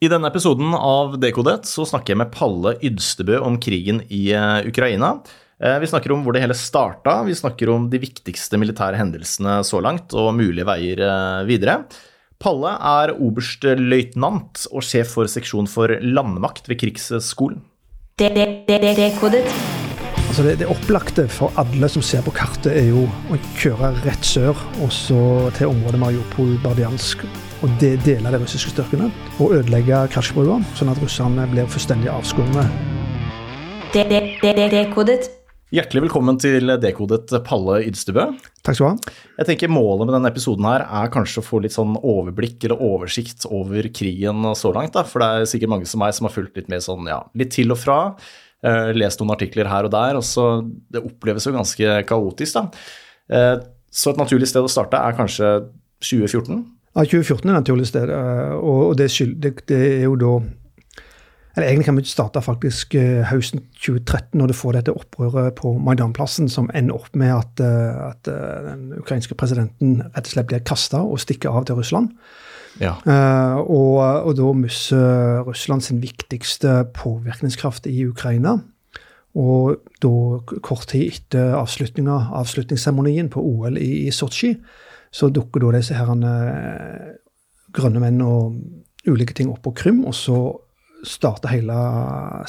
I denne episoden av Dekodet så snakker jeg med Palle Ydstebø om krigen i eh, Ukraina. Eh, vi snakker om hvor det hele starta, vi snakker om de viktigste militære hendelsene så langt og mulige veier eh, videre. Palle er oberstløytnant og sjef for seksjon for landmakt ved Krigsskolen. Dekodet. Altså det, det opplagte for alle som ser på kartet, er jo å kjøre rett sør og så til området Mariupol, Bardiansk og de, dele de russiske styrkene. Og ødelegge Krasjbrua, sånn at russerne blir fullstendig avskåret. Dekodet. Hjertelig velkommen til Dekodet Palle Ydstebø. Takk skal du ha. Jeg tenker Målet med denne episoden her er kanskje å få litt sånn overblikk eller oversikt over krigen så langt. Da. For det er sikkert mange som meg som har fulgt litt med sånn, ja, litt til og fra. Uh, lest noen artikler her og der. og så Det oppleves jo ganske kaotisk. da. Uh, så et naturlig sted å starte er kanskje 2014. Ja, 2014 er naturlig sted, eh, og det, skyld, det, det, er jo da eller Egentlig kan vi starte faktisk eh, høsten 2013, når du får dette opprøret på Maidanplassen, som ender opp med at, eh, at den ukrainske presidenten rett og slett blir kasta og stikker av til Russland. Ja. Uh, og, og, da mister Russland sin viktigste påvirkningskraft i Ukraina. Og da, kort tid etter avslutningsseremonien på OL i, i Sotsji, så dukker da disse herrene grønne menn og ulike ting opp på Krym, og så starter hele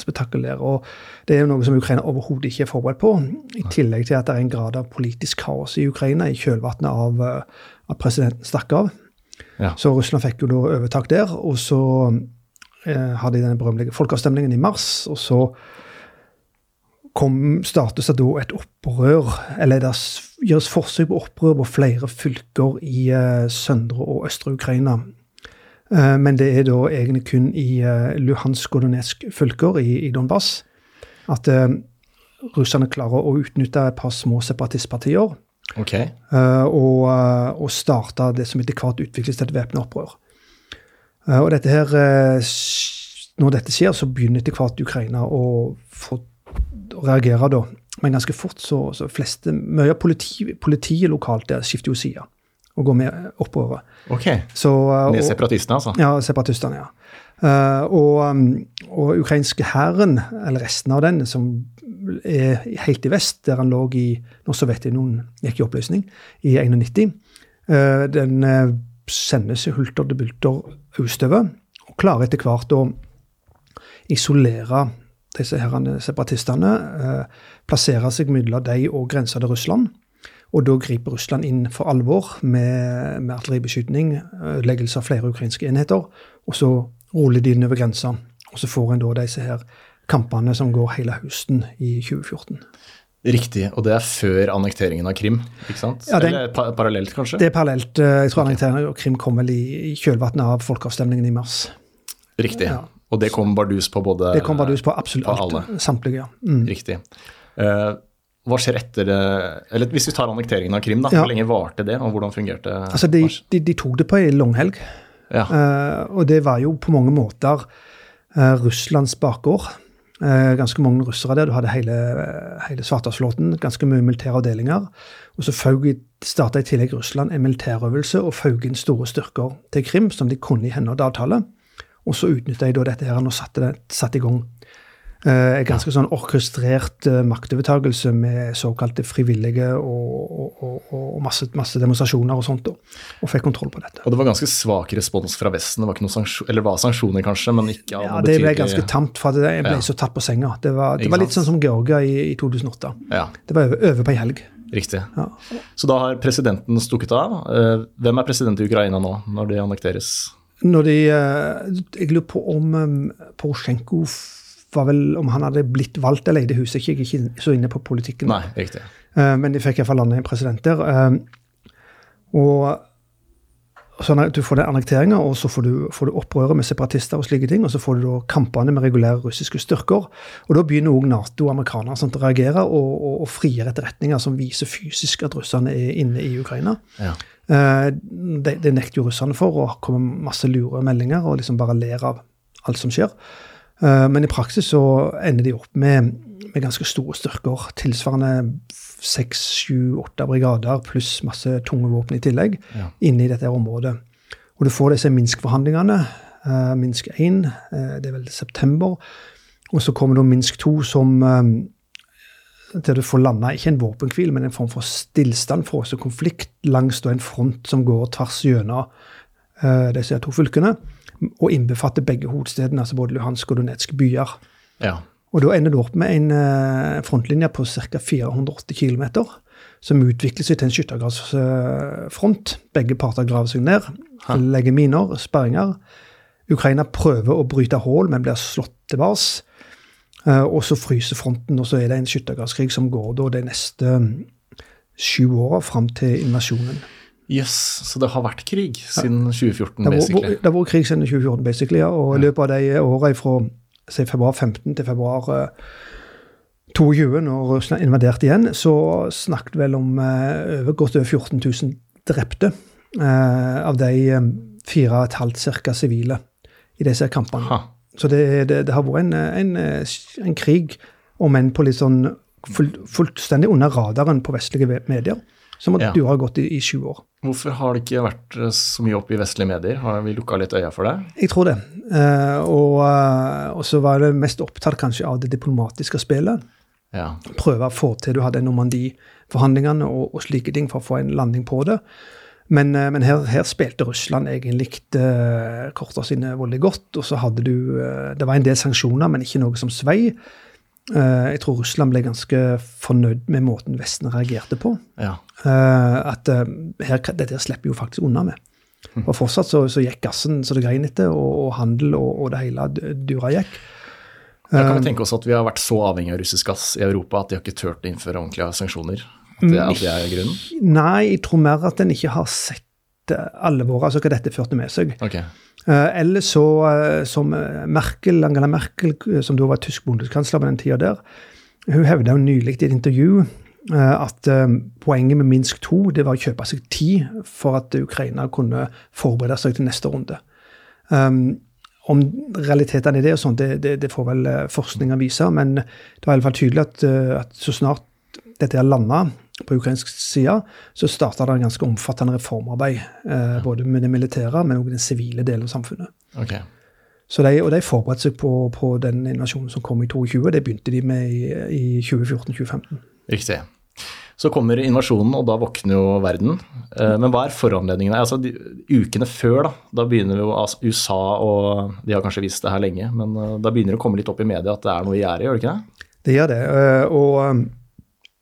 spetakkelet der. Og det er jo noe som Ukraina overhodet ikke er forberedt på. I tillegg til at det er en grad av politisk kaos i Ukraina i kjølvannet av at presidenten stakk av. Ja. Så Russland fikk jo da overtak der. Og så eh, hadde de den berømmelige folkeavstemningen i mars. Og så kom, startes det da et opprør, eller det gjøres forsøk på opprør på flere fylker i uh, søndre og østre Ukraina. Uh, men det er da egentlig kun i uh, Luhansk og Donetsk fylker i, i Donbass at russerne klarer å utnytte et par små separatistpartier. Okay. og, og starte det som etter hvert utvikles til et væpnet opprør. og dette her, når dette skjer, så begynner etter hvert Ukraina å få å reagere da. Men ganske fort så, så fleste, mye av politi, politiet lokalt der skifter jo side og går med oppover. Ok, så, uh, Med separatistene, altså? Ja, separatistene, ja. Uh, og, um, og ukrainske hæren, eller resten av den, som er helt i vest, der han lå i når Sovjetunionen gikk i oppløsning, i 91, uh, den uh, sendes hulter til bulter østover og klarer etter hvert å isolere disse herrene separatistene eh, plasserer seg mellom de og grensa til Russland. Og da griper Russland inn for alvor med, med artilleribeskytning, ødeleggelse av flere ukrainske enheter. Og så ruller de inn over grensa. Og så får en da disse her kampene som går hele høsten i 2014. Riktig, og det er før annekteringen av Krim? ikke sant? Ja, det, Eller pa parallelt, kanskje? Det er parallelt. Eh, jeg tror okay. annekteringen av Krim kom vel i, i kjølvannet av folkeavstemningen i mars. Riktig. Ja. Og det kom bardus på både Det kom bardus på absolutt på alt. Samtlige, ja. Mm. Riktig. Uh, hva skjer etter det Eller hvis vi tar annekteringen av Krim, da. Ja. Hvor lenge varte det, og hvordan fungerte Altså, De, de, de tok det på ei langhelg. Ja. Uh, og det var jo på mange måter uh, Russlands bakgård. Uh, ganske mange russere der. Du hadde hele, hele Svartehavsflåten, ganske mye militære avdelinger. Og så starta i tillegg Russland en militærøvelse og faug inn store styrker til Krim, som de kunne i henhold til avtale. Og så utnytta jeg da dette her og satte, satte i gang eh, en ganske sånn orkestrert uh, maktovertakelse med såkalte frivillige og, og, og, og masse, masse, demonstrasjoner og sånt. Og, fikk kontroll på dette. Og det var ganske svak respons fra Vesten? Det var ikke noe sanksjon, eller var sanksjoner, kanskje, men ikke av ja, Det ble ganske tamt, for jeg ble ja. så tatt på senga. Det var, det var litt sånn som Georgia i, i 2008. Ja. Det var over, over på ei helg. Riktig. Ja. Så da har presidenten stukket av. Eh, hvem er president i Ukraina nå, når det annekteres? Når de eh, Jeg lurer på om eh, Porosjenko var vel om han hadde blitt valgt eller eide huset. Jeg er ikke så inne på politikken. Nei, riktig. Eh, men de fikk iallfall landet en president der. Og sånn at Du får den annekteringer, og så får du, får du, opprøret med separatister og slike ting. Og så får du da kampene med regulære russiske styrker. Og da begynner òg Nato og amerikanerne sånn, å reagere og, og, og frigjøre etterretninger som viser fysisk at russerne er inne i Ukraina. Ja. Eh, det, det nekter jo russerne for, og kommer masse lure meldinger og liksom bare ler av alt som skjer. Eh, men i praksis så ender de opp med, med ganske store styrker, tilsvarende seks, sju, åtte brigader pluss masse tunge våpen i tillegg, ja. inne i dette området. Og du får disse Minsk-forhandlingene eh, Minsk 1, eh, det er vel september. Og så kommer da Minsk 2, som eh, der du får landa ikke en våpenhvile, men en form for stillstand, frosset konflikt, langs da en front som går tvers gjennom eh, disse to fylkene, og innbefatter begge hovedstedene, altså både Luhansk og Donetsk byer. Ja. Og da ender du opp med en eh, frontlinje på ca. 480 km, som utvikler seg til en skyttergravsfront. Begge parter graver seg ned, Ha. legger miner, sperringer. Ukraina prøver å bryte hull, men blir slått tilbake. Eh, og så fryser fronten, og så er det en skyttergravskrig som går da de neste mm, sju åra fram til invasjonen. Yes, så det har vært krig siden 2014, basically. det har vært krig siden 2014, basically, ja, og i løpet av de åra fra si, februar 15 til februar eh, 22, når Russland invaderte igjen, så snakket vel om eh, over, godt over 14 000 drepte. eh, av de eh, fire og et halvt cirka sivile i disse kampene. Ha. Så det, det, det har vært en, en, en krig, om enn på litt sånn full, fullstendig under radaren på vestlige medier, som Ja. du har gått i, i sju år. Hvorfor har det ikke vært eh, så mye opp i vestlige medier? Har vi lukka litt øya for det? Jeg tror det. Eh, og, eh, og så var det mest opptatt kanskje av det diplomatiske spillet. Ja. Prøve å få til Du hadde Normandie-forhandlingene og, og slike ting for å få en landing på det. Men, eh, men her, her spilte Russland egentlig uh, kortene sine veldig godt. Og så hadde du eh, Det var en del sanksjoner, men ikke noe som svei. Eh, jeg tror Russland ble ganske fornøyd med måten Vesten reagerte på. ja. Eh, at eh, her, dette slipper jo faktisk unna med. Og fortsatt så, så gikk gassen så det grein etter, og, og handel og, og det hele dura gikk. Da Eh. kan vi tenke oss at vi har vært så avhengig av russisk gass i Europa at de har ikke turt å innføre ordentlige sanksjoner. Det, at det er grunnen? Nei, jeg tror mer at en ikke har sett eh, alvoret, altså hva dette førte med seg. Okay. Uh, Eller så, uh, som eh, Merkel, Angela Merkel, eh, som da var tysk bondeskansler på den tida der, hun hevda nylig i et intervju eh, at eh, poenget med Minsk 2 det var å kjøpe seg tid for at Ukraina kunne forberede seg til neste runde. Um, om realitetene i det og sånt, det, det, det får vel eh, forskninga vise, men det var i alle fall tydelig at, eh, at så snart dette er landa på ukrainsk side, så starta det en ganske omfattende reformarbeid. Eh, både med det militære, men også den sivile delen av samfunnet. Okay. Så de, og de forberedte seg på, på den invasjonen som kom i 22. Det begynte de med i, i 2014-2015. Riktig. Så kommer invasjonen, og da våkner jo verden. Eh, Men hva er foranledningene? Altså, de, ukene før, da, da begynner jo USA og De har kanskje visst det her lenge, men eh, da begynner det å komme litt opp i media at det er noe i gjære, gjør det ikke det? Det gjør det. eh, Og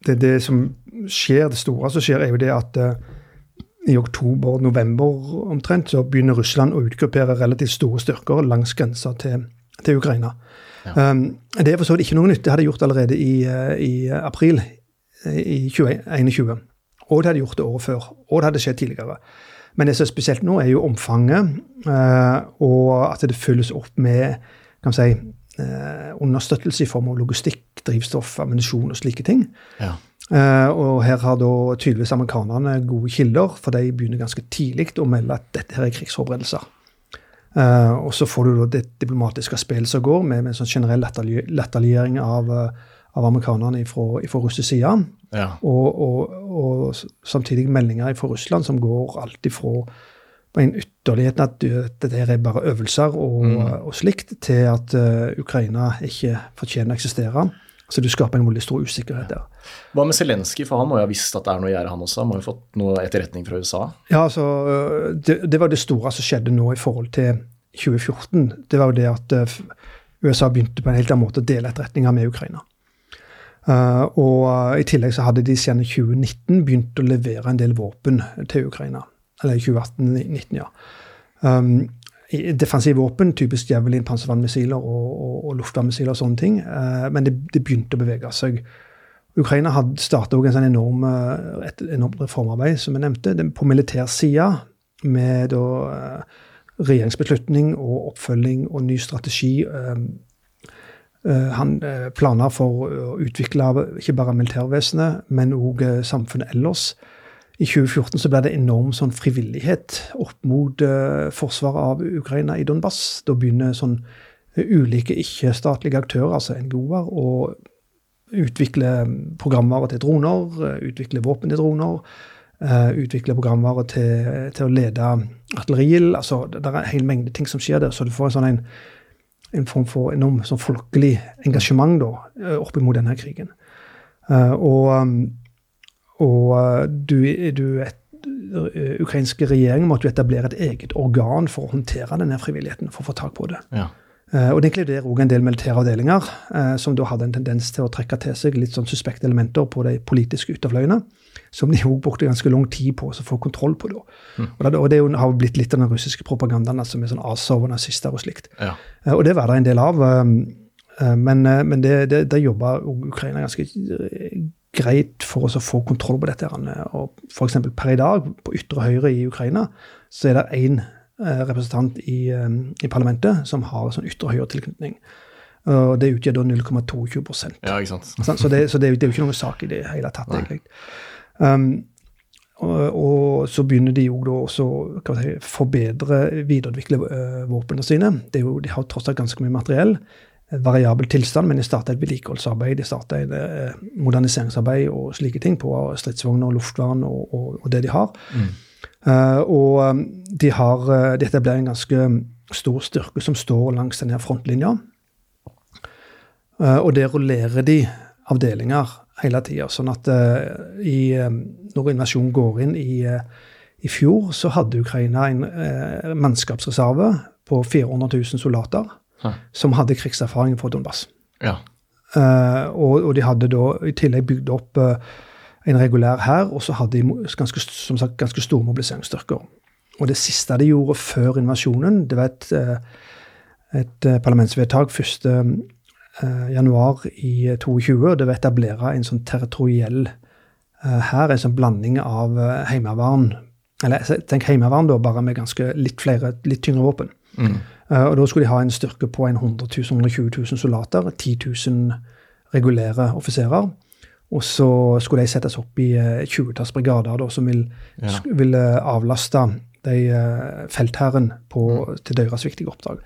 det, det som skjer, det store som skjer, er jo det at eh, i oktober-november omtrent så begynner Russland å utgruppere relativt store styrker langs grensa til, til Ukraina. Um, det er for så vidt ikke noe nytt. Det hadde de gjort allerede i, eh, i april eh, i 2021. Og det hadde de gjort det året før. Og det hadde skjedd tidligere. Men det som er spesielt nå, er jo omfanget, uh, og at det fylles opp med kan man si, understøttelse i form av logistikk, drivstoff, ammunisjon og slike ting. Ja. Eh, og her har da tydeligvis amerikanerne gode kilder, for de begynner ganske tidlig å melde at dette her er krigsforberedelser. Eh, og så får du da det diplomatiske spillet som går, med, med en sånn generell latterlig- latterliggjøring av, eh, av amerikanerne fra russisk side. ja. Og, og, og samtidig meldinger fra Russland som går alt ifra på en ytterlighet at dette er bare øvelser og, og slikt, til at uh, Ukraina ikke fortjener å eksistere. Så du skaper en veldig stor usikkerhet der. Hva med Zelenskyj, for han må jo ha visst at det er noe å gjøre, han også? Han må jo ha fått noe etterretning fra USA? Ja, altså, øh, det, det var det store som skjedde nå i forhold til 2014. Det var jo det at øh, USA begynte på en helt annen måte å dele etterretninger med Ukraina. Uh, og I tillegg så hadde de siden 2019 begynt å levere en del våpen til Ukraina. Eller i 2018-19, ja. Um, defensive våpen, typisk Javelin, panservernmissiler og, og, og luftvernmissiler og sånne ting. Uh, men det, det begynte å bevege seg. Ukraina hadde starta en sånn enorm, uh, et enormt reformarbeid, som jeg nevnte. På militær side, med da uh, regjeringsbeslutning og oppfølging og ny strategi. um, Eh, Han eh, planer for å utvikle ikke bare militærvesenet, men òg samfunnet ellers. I 2014 så ble det enorm sånn frivillighet opp mot uh, forsvaret av Ukraina i Donbass. Da begynner sånn eh, ulike ikke-statlige aktører, altså NGO-er, å utvikle programvare til droner, eh, utvikle våpen til droner. Uh, utvikle programvare til, til, å lede artilleriild. Altså, det, det er en hel mengde ting som skjer der, så du får en sånn en, en form for enorm sånn folkelig engasjement da, oppimot denne krigen. Uh, og, og du, du et, ukrainske regjeringen måtte jo etablere et eget organ for å håndtere denne frivilligheten, for å få tak på det. Ja. Uh, og Det inkluderer òg en del militære avdelinger, uh, som da hadde en tendens til å trekke til seg litt sånn suspekte elementer på de politiske ytterfløyene, som de òg brukte ganske lang tid på å få kontroll på. da. Mm. Og, det, og det har blitt litt av den russiske propagandaen, altså med sånn Azov og nazister og slikt. Ja. Uh, og det var det en del av. men, men det, det, det jobba Ukraina ganske greit for oss å få kontroll på dette. og F.eks. per i dag, på ytre høyre i Ukraina, så er det én Eh, representant i, eh, i, parlamentet som har sånn ytre høyre-tilknytning. Og det utgjør da 0,22% Ja, ikke sant. Så, det, så det, det, er jo ikke noen sak i det hele tatt, egentlig. Um, og, og, så begynner de jo da også å si, forbedre, videreutvikle uh, våpnene sine. Jo, de har tross alt ganske mye materiell. Variabel tilstand, men de starta et vedlikeholdsarbeid, de starta et uh, moderniseringsarbeid og slike ting på stridsvogner og luftvern og, og, og, det de har. Mm. Uh, og um, de har uh, de etablerer en ganske stor styrke som står langs denne frontlinja. Uh, og der rullerer de avdelinger hele tida. Sånn at i, når invasjonen går inn i, i, fjor, så hadde Ukraina en mannskapsreserve på 400 000 soldater Hæ. som hadde krigserfaring fra Donbass. Ja. Og, og, de hadde da i tillegg bygd opp en regulær hær, og så hadde de ganske, som sagt, ganske store mobiliseringsstyrker. Og det siste de gjorde før invasjonen, det var et, eh, et parlamentsvedtak 1. Eh, januar i 22, og det var å etablere en sånn territoriell hær, en sånn blanding av heimevern Eller tenk heimevern, da, bare med ganske litt flere, litt tyngre våpen. Mm. Og da skulle de ha en styrke på 100 000-120 000 soldater, 10 000 regulære offiserer. Og så skulle de settes opp i uh, 20-talls brigader som vil, ja. vil uh, avlaste de feltherren på, mm. til deres viktige oppdrag.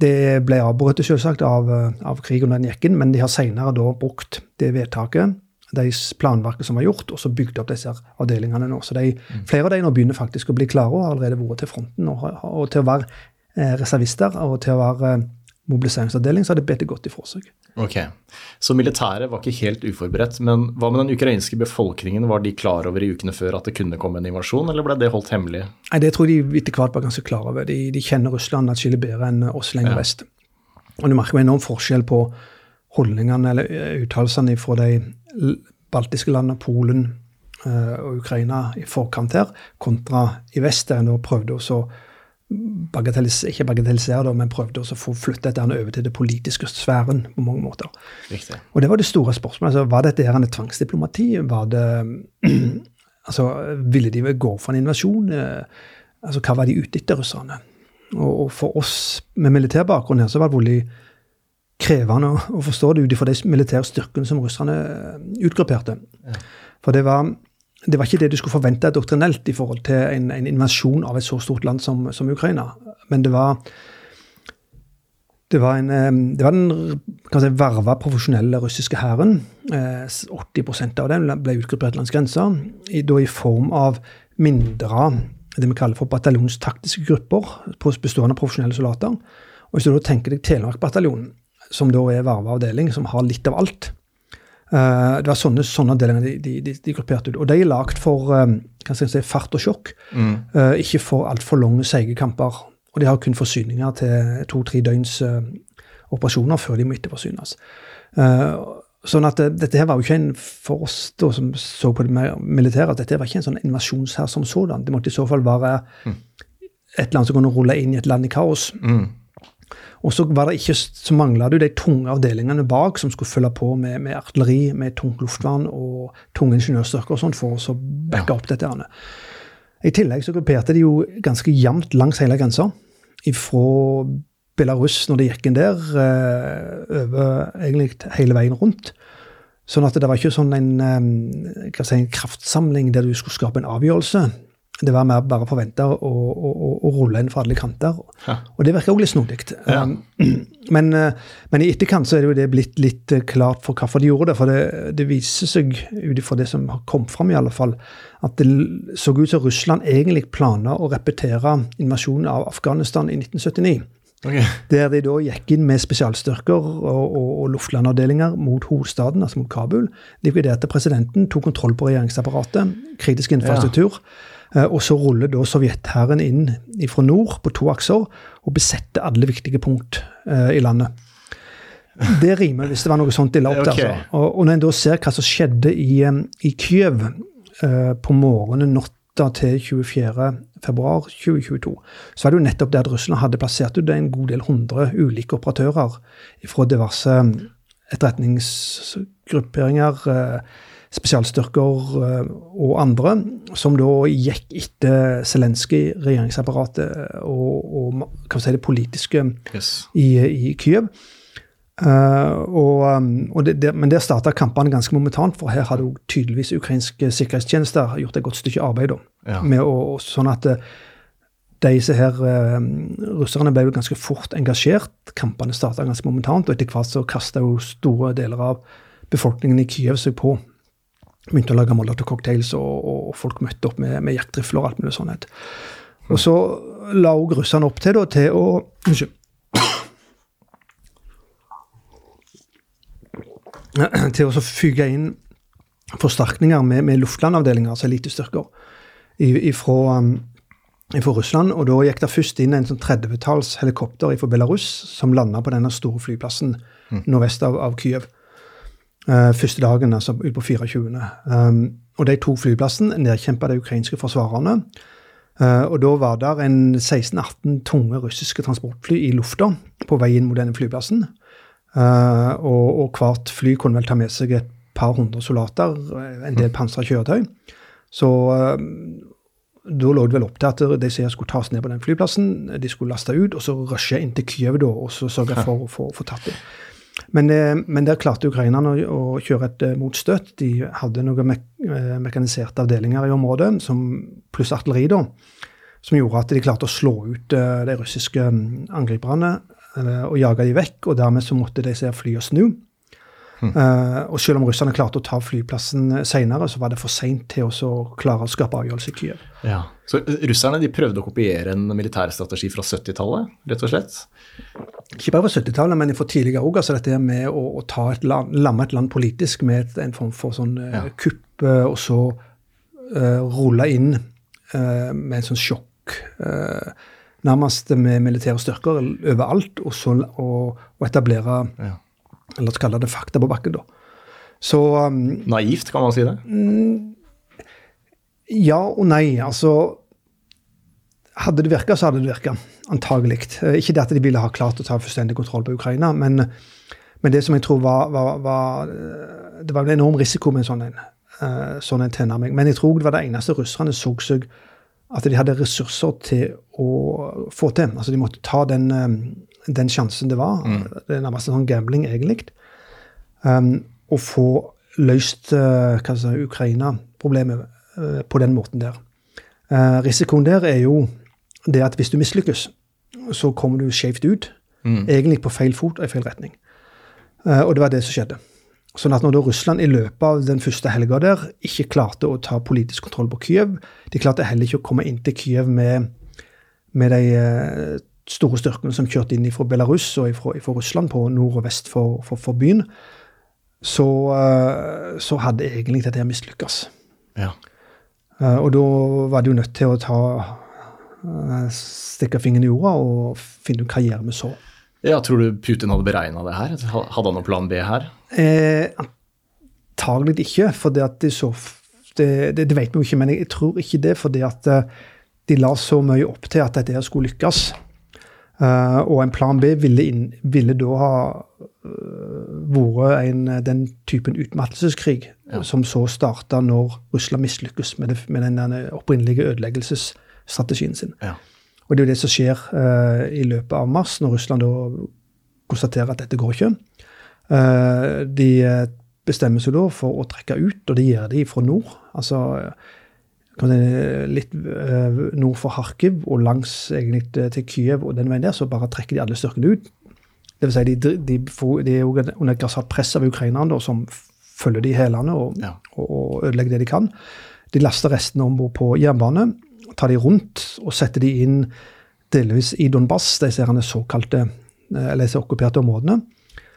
Det ble avbrutt selvsagt av, av krigen under den jekken, men de har senere da brukt det vedtaket, de planverket som var gjort, og så bygd opp disse avdelingene nå. Så de, mm. flere av de nå begynner faktisk å bli klare og har allerede vært til fronten og, og til å være reservister og til å være mobiliseringsavdeling, så hadde det det godt ifra seg. Ok, Så militæret var ikke helt uforberedt. Men hva med den ukrainske befolkningen? Var de klar over i ukene før at det kunne komme en invasjon, eller ble det holdt hemmelig? Nei, Det tror jeg de etter hvert var ganske klar over. De, de kjenner Russland atskillig bedre enn oss lenger ja. vest. Og du merker jo enorm forskjell på holdningene eller eh, uttalelsene fra de baltiske landene, Polen og Ukraina i forkant her, kontra i vest, der en prøvde å bagatellis ikke bagatellisere det, men prøvde å få flytte dette over til det politiske sfæren på mange måter. Riktig. Og det var det store spørsmålet. Altså, var dette et tvangsdiplomati? Var det altså, Ville de gå for en invasjon? Eh, altså, Hva var de ute etter, russerne? Og, og, for oss med militær bakgrunn her, så var det veldig krevende å forstå det ut ifra de militære styrkene som russerne eh, utgrupperte. Ja. For det var det var ikke det du skulle forvente doktrinelt i forhold til en, en invasjon av et så stort land som, som Ukraina. Men det var det var, en, eh, det var den kan si, verva profesjonelle russiske hæren. 80 eh, av den ble utgruppert langs grensa, da i form av mindre det vi kaller for bataljonstaktiske grupper, bestående av profesjonelle soldater. Og Hvis du da tenker deg Telemark-bataljonen, som da er verva avdeling, som har litt av alt, Uh, det var sånne, sånne avdelinger de, de, de, de, grupperte ut. Og de er lagd for um, si, fart og sjokk, mm. uh, ikke for altfor lange, seige kamper. Og de har kun forsyninger til to-tre døgns uh, operasjoner før de må etterforsynes. sånn at dette her var jo ikke en for oss da, som så på det militære, at dette var ikke en sånn invasjonshær som sådan. Det måtte i så fall være mm. et land som kunne rulle inn i et land i kaos. Mm. Og så, var det ikke, så mangla du de tunge avdelingene bak som skulle følge på med, med artilleri, med tungt luftvern og tunge ingeniørstyrker og sånt for å backe opp dette. I tillegg så grupperte de jo ganske jevnt langs hele grensa. Fra Belarus, når de gikk inn der, eh, over egentlig hele veien rundt. Sånn at det var ikke sånn en, eh, si, en kraftsamling der du skulle skape en avgjørelse. Det var mer bare forventa å, å, å, å rulle inn fra alle kanter. Ja. Og det virker også litt snodig. Ja. Um, Men, eh, men i etterkant så er det jo det blitt litt eh, klart for hvorfor de gjorde det. For det, det viser seg, ut ifra det som har kommet fram, i alle fall, at det så ut som Russland egentlig planla å repetere invasjonen av Afghanistan i 1979. Okay. Der de da gikk inn med spesialstyrker og, og, og luftlandavdelinger mot hovedstaden, altså mot Kabul. Likviderte presidenten, tok kontroll på regjeringsapparatet, kritisk infrastruktur. eh, Og så ruller da sovjethæren inn fra nord på to akser og besetter alle viktige punkt eh, i landet. Det rimer hvis det var noe sånt la opp der. Okay. Altså. Og, når en da ser hva som skjedde i, eh, i Kyiv eh, på morgenen natta til 24. februar 2022, så var det jo nettopp der Russland hadde plassert ut en god del hundre ulike operatører fra diverse etterretningsgrupperinger, eh, spesialstyrker eh, og andre, som da gikk etter Zelenskyj, regjeringsapparatet og, og si, det politiske Yes. i, i Kyiv. Uh, og, um, og det, det, men der starta kampene ganske momentant, for her hadde jo tydeligvis ukrainske sikkerhetstjenester gjort et godt stykke arbeid. Ja. med å, sånn at eh, disse her uh, russerne ble jo ganske fort engasjert. Kampene starta ganske momentant, og etter hvert så kasta jo store deler av befolkningen i Kyiv seg på. Begynte å lage molotov-cocktails, og, og folk møtte opp med, med jaktrifler og alt mulig sånt. Og så la òg russerne opp til, da, til å Unnskyld. til å fyke inn forsterkninger med, med luftlandavdelinger, altså elitestyrker, ifra, um, Russland. Og da gikk det først inn en sånn 30-talls helikopter fra Belarus som landa på denne store flyplassen nordvest av, av Kyiv. Eh, første dagen, altså ut på 24. Um, og de tok flyplassen, nedkjempa de ukrainske forsvarerne. Uh, og da var det en 16-18 tunge russiske transportfly i lufta på vei inn mot denne flyplassen. Uh, og, og hvert fly kunne vel ta med seg et par hundre soldater, en del pansra kjøretøy. Så uh, da lå det vel opp til at de skulle tas ned på den flyplassen. De skulle laste ut, og så rushe inn til Kyiv og så sørge for å få tatt dem. Men, eh, men der klarte ukrainerne å, å kjøre et eh, motstøt. De hadde noen mek eh, mekaniserte avdelinger i området, som, pluss artilleri, da, som gjorde at de klarte å slå ut de russiske mm, angriperne og jage de vekk. Og dermed så måtte de se flyene snu. Eh, og selv om russerne klarte å ta flyplassen senere, så var det for seint til å klare å skape avgjørelse i Kyiv. Ja. Så eh, russerne de prøvde å kopiere en militærstrategi fra 70-tallet, rett og slett? Ikke bare fra 70-tallet, men for tidligere òg. Altså dette med å, å ta et land, lamme et land politisk med en form for sånn eh, Ja. kupp, eh, og så uh, rulle inn uh, med en sånn sjokk. Uh, nærmest med militære styrker overalt, og så og, og etablere Ja. Oss kalle det fakta på bakken, da. Så um, Naivt, kan man si det? ja og nei. Altså Hadde det virka, så hadde det virka. Antagelig. Eh, Ikke det at de ville ha klart å ta fullstendig kontroll på Ukraina, men, men det som jeg tror var, var, var eh, Det var en enorm risiko med en sånn en, eh, sånn en tilnærming. Men jeg tror det var det eneste russerne så seg at de hadde ressurser til å få til. Altså De måtte ta den, den sjansen det var. Det er nærmest en sånn gambling, egentlig. Um, å få løst jeg si, Ukraina-problemet uh, på den måten der. Uh, risikoen der er jo det at hvis du mislykkes, så kommer du skjevt ut. Egentlig på feil fot og i feil retning. Og det var det som skjedde. Sånn at når da Russland i løpet av den første helga der ikke klarte å ta politisk kontroll på Kyiv, de klarte heller ikke å komme inn til Kyiv med, med de store styrkene som kjørte inn fra Belarus og fra, Russland på nord og vest for, for, for byen, så, eh, så hadde egentlig dette mislykkes. Ja. Eh, Og da var de jo nødt til å ta eh, stikke fingeren i jorda og finne ut hva gjør vi så. ja. Tror du Putin hadde beregna det her? Hadde han noen plan B her? Eh, antagelig ikke, for det at de så det, det, det vet vi jo ikke, men jeg tror ikke det fordi at eh, de la så mye opp til at dette skulle lykkes. Eh, og en plan B ville, inn, ville da ha øh, vært en, den typen utmattelseskrig som så starta når Russland mislykkes med, det, med den opprinnelige ødeleggelsesstrategien sin. Ja. Og det er jo det som skjer uh, i løpet av mars, når Russland da konstaterer at dette går ikke. Uh, de eh, bestemmer seg da for å trekke ut, og det gjør de fra nord. Altså litt eh, nord for Kharkiv og langs egentlig til- Kyiv og den veien der, så bare trekker de alle styrkene ut. Det vil si, de, de, de er under et grassat press av ukrainerne, som følger de hælene og, Ja. og, og ødelegger det de kan. De laster restene om bord på jernbane, tar de rundt og setter de inn delvis i Donbass, disse såkalte, eh, eller disse okkuperte områdene.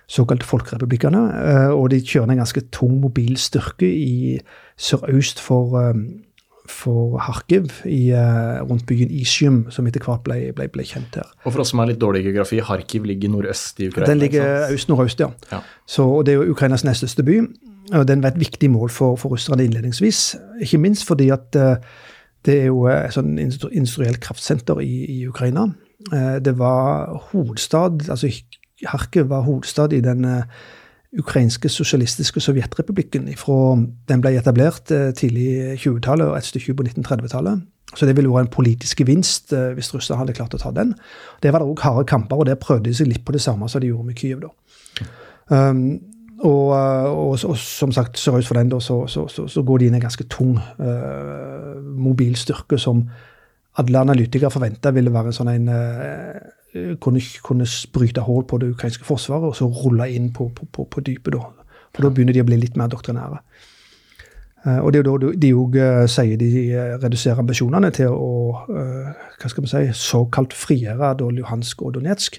Såkalte folkerepublikkene. eh, Og de kjører en ganske tung mobil styrke i sørøst for, eh, for Kharkiv, i, eh, rundt byen Isium, som etter hvert ble, ble, ble kjent her. Og for oss som har litt dårlig geografi, Kharkiv ligger nordøst i Ukraina. Den ligger øst-nordøst, ja. Ja. Så, det er jo Ukrainas nest største by. Og den var et viktig mål for, for russerne innledningsvis. Ikke minst fordi at eh, det er jo et sånn industri- industrielt kraftsenter i, i Ukraina. Eh, det var hovedstad, altså Kharkiv var hovedstad i den eh, ukrainske sosialistiske sovjetrepublikken. Fra den ble etablert eh, tidlig 20-tallet og et stykke på 1930-tallet. Så det ville vært en politisk gevinst eh, hvis russerne hadde klart å ta den. Det var det òg harde kamper, og der prøvde de seg litt på det samme som de gjorde med Kyiv. da. Um, og, uh, og, og som sagt, sørøst for den da, så, så, så, så går de inn en ganske tung uh, mobil styrke som alle analytikere forventa ville være en sånn en kunne, kunne bryte hull på det ukrainske forsvaret og så rulle inn på, på, på, på dypet. da. For da begynner de å bli litt mer doktrinære. Uh, og det er jo da de òg sier de uh, reduserer ambisjonene til å hva skal man si, såkalt frigjøre da Luhansk og Donetsk.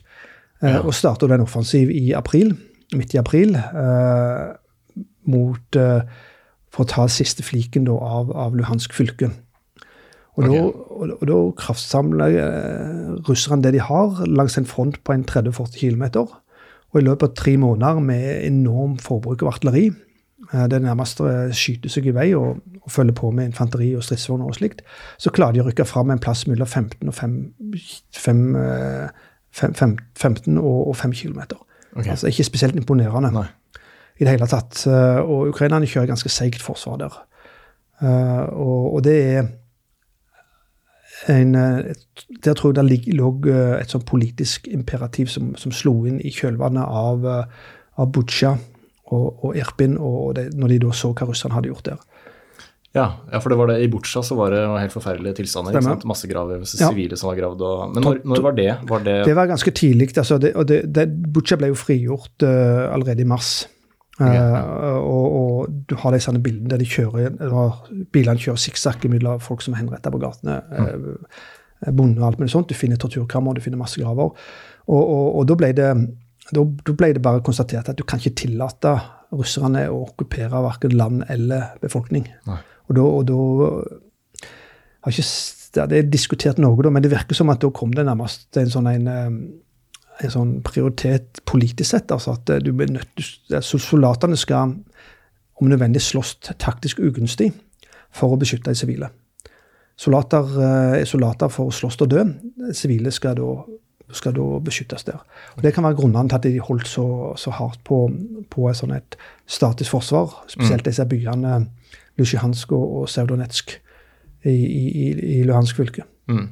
Uh, Og starter en offensiv i april, midt i april mot for å ta siste fliken da, av, av Luhansk fylke. Og, og da kraftsamler uh, russerne det de har, langs en front på en 30-40 km. Og i løpet av tre måneder med enorm forbruk av artilleri eh, det nærmest eh, skyter seg i vei og, og følger på med infanteri og stridsvogner og slikt, så klarer de å rykke fram en plass mellom 15 og 5, 5, eh, fem- fem- 15 og, og 5 km. Okay. Altså ikke spesielt imponerende Nei. i det hele tatt. Eh, Og ukrainerne kjører ganske seigt forsvar der. Eh, Og, og det er en eh, Der tror jeg det lå eh, et sånn politisk imperativ som, som slo inn i kjølvannet av, eh, av Butsja og, og Irpin, og det, når de da så hva russerne hadde gjort der. Ja, ja, for det var det, i Butsja så var det helt forferdelige tilstander. ikke sant? Massegraver, Ja. sivile som var gravd. Og, men når, når var det? Var det, Det var ganske tidlig. Altså det, og det, det, Butsja ble jo frigjort uh, allerede i mars. Eh, ja. og, og du har sånne bildene der de kjører, bilene kjører sikksakk mellom folk som er henrettet på gatene. Mm. Bonde og alt mulig sånt. Du finner torturkammer, du finner masse graver. Og, og, og da, ble det, da, da ble det bare konstatert at du kan ikke tillate russerne å okkupere verken land eller befolkning. Nei. Og da, og da har ikke, Det er diskutert noe, da, men det virker som at da kom det nærmest en sånn en, eh, en sånn prioritet politisk sett. altså at eh, du blir nødt, Soldatene skal om nødvendig slåss taktisk ugunstig for å beskytte de sivile. Soldater eh, er soldater for å slåss og dø. Sivile skal da, skal da beskyttes der. Og Det kan være grunnene til at de holdt så, så hardt på, på et, sånn et statisk forsvar. Spesielt disse byene Lusjansk og, og i, i- i Luhansk fylke. Mm.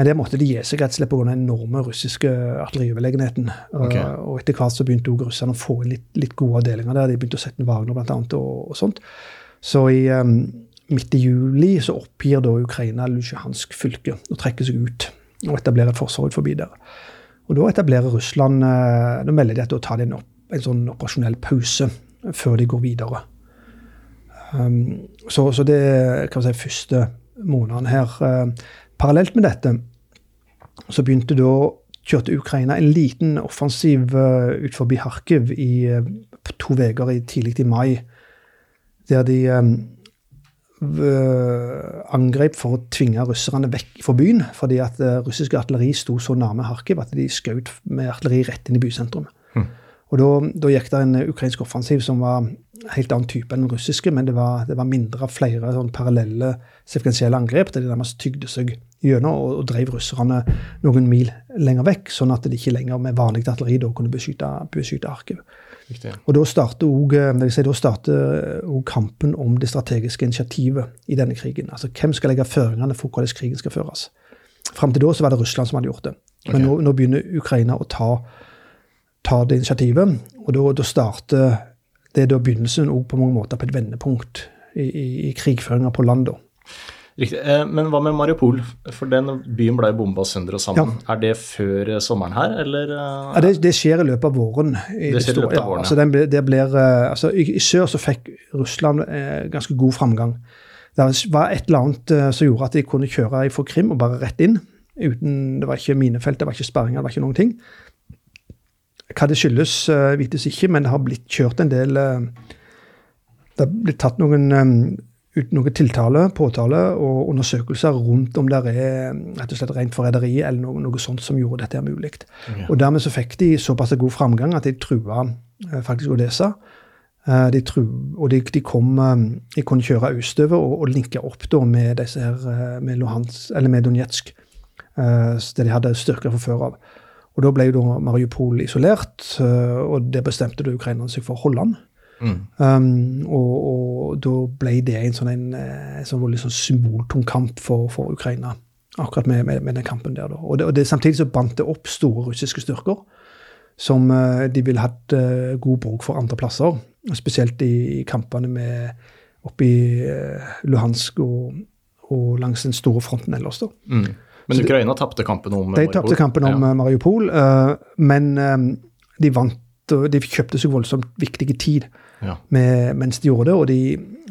Men det måtte de gi seg rett og slett pga. den enorme russiske artillerioverlegenheten. Okay. Og, og etter hvert så begynte også russerne å få inn litt, litt gode avdelinger der. De begynte å sette inn Wagner annet, og, og sånt. Så i um, midt i juli så oppgir da Ukraina Lusjansk fylke og trekker seg ut og etablerer et forsvar forbi der. Og da etablerer Russland uh, Da melder de at da tar de en, opp, en sånn operasjonell pause før de går videre. Um, så, så det kan si, første måneden her. Uh, parallelt med dette så begynte da kjørte Ukraina en liten offensiv uh, ut forbi Kharkiv i uh, to uker tidlig i mai, der de um, angrep for å tvinge russerne vekk fra byen, fordi at eh, russisk artilleri sto så nærme Kharkiv at de skjøt med artilleri rett inn i bysentrum. Og da, gikk det en ukrainsk offensiv som var helt annen type enn den russiske, men det var, det var mindre av flere sånn parallelle sekvensielle angrep, der de nærmest tygde seg gjennom og, og drev russerne noen mil lenger vekk, sånn at de ikke lenger med vanlig artilleri da kunne beskytte, beskytte. Riktig. Og da starter da starter også kampen om det strategiske initiativet i denne krigen. Altså hvem skal legge føringene for hvordan krigen skal føres. Fram til da så var det Russland som hadde gjort det. Men Ok. nå, nå begynner Ukraina å ta, ta det initiativet, og da, da starter det er da begynnelsen på mange måter på et vendepunkt i, i, i krigføringa på land. da. Riktig. Eh, Men hva med Mariupol? For den byen ble bomba sønder og sammen. Er det før eh, sommeren her, eller? eh? Ja, det, det skjer i løpet av våren. i Det skjer i løpet av ja, våren, altså den det blir, altså i, I sør så fikk Russland eh, ganske god framgang. Det var et eller annet eh, som gjorde at de kunne kjøre fra Krim og bare rett inn. uten, Det var ikke minefelt, det var ikke sperringer, det var ikke noen ting. Hva det skyldes, eh, vites ikke, men det har blitt kjørt en del eh, Det har blitt tatt noen eh, ut noe tiltale, påtale og undersøkelser rundt om det er rett og slett rent forræderi eller noe, noe sånt som gjorde dette mulig. Og dermed så fikk de såpass god framgang at de trua eh, faktisk Odessa. Eh, De tru, og de, de, kom, eh, de kunne kjøre østover og, og linke opp da med disse her, med, Luhansk, eller med Donetsk, der de hadde styrker fra før av. Og Da ble jo da Mariupol isolert, og det bestemte da ukrainerne seg for å holde den. Mm. Um, og, og da ble det en sånn, en, eh, sånn veldig sånn symboltung kamp for, for Ukraina. Akkurat med, med, med den kampen der. Da. Og, det, og det, samtidig så bandt det opp store russiske styrker som uh, de ville hatt uh, god bruk for andre plasser. Spesielt i, i kampene med oppe i uh, Luhansk og, og langs den store fronten ellers. da. Mm. Men Ukraina tapte kampen om De tapte kampen om Ja. Mariupol, men de vant de kjøpte seg voldsomt viktige tid Ja. med, mens de gjorde det, og de,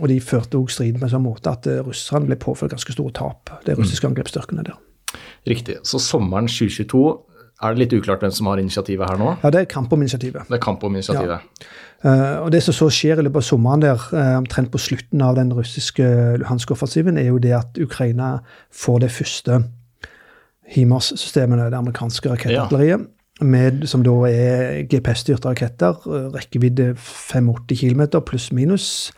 og de førte også striden på en sånn måte at eh, russerne ble påført ganske store tap, de russiske angrepsstyrkene der. Riktig. Så sommeren 2022 er det litt uklart hvem som har initiativet her nå. Ja, det er kamp om initiativet. Det er kamp om initiativet. Eh, og Det som så skjer i løpet av sommeren, der, uh, omtrent på slutten av den russiske Luhansk-offensiven, er jo det at Ukraina får det første HIMARS-systemene, det amerikanske rakettartilleriet, med, som da er GPS-styrte raketter, eh, rekkevidde 85 km pluss minus,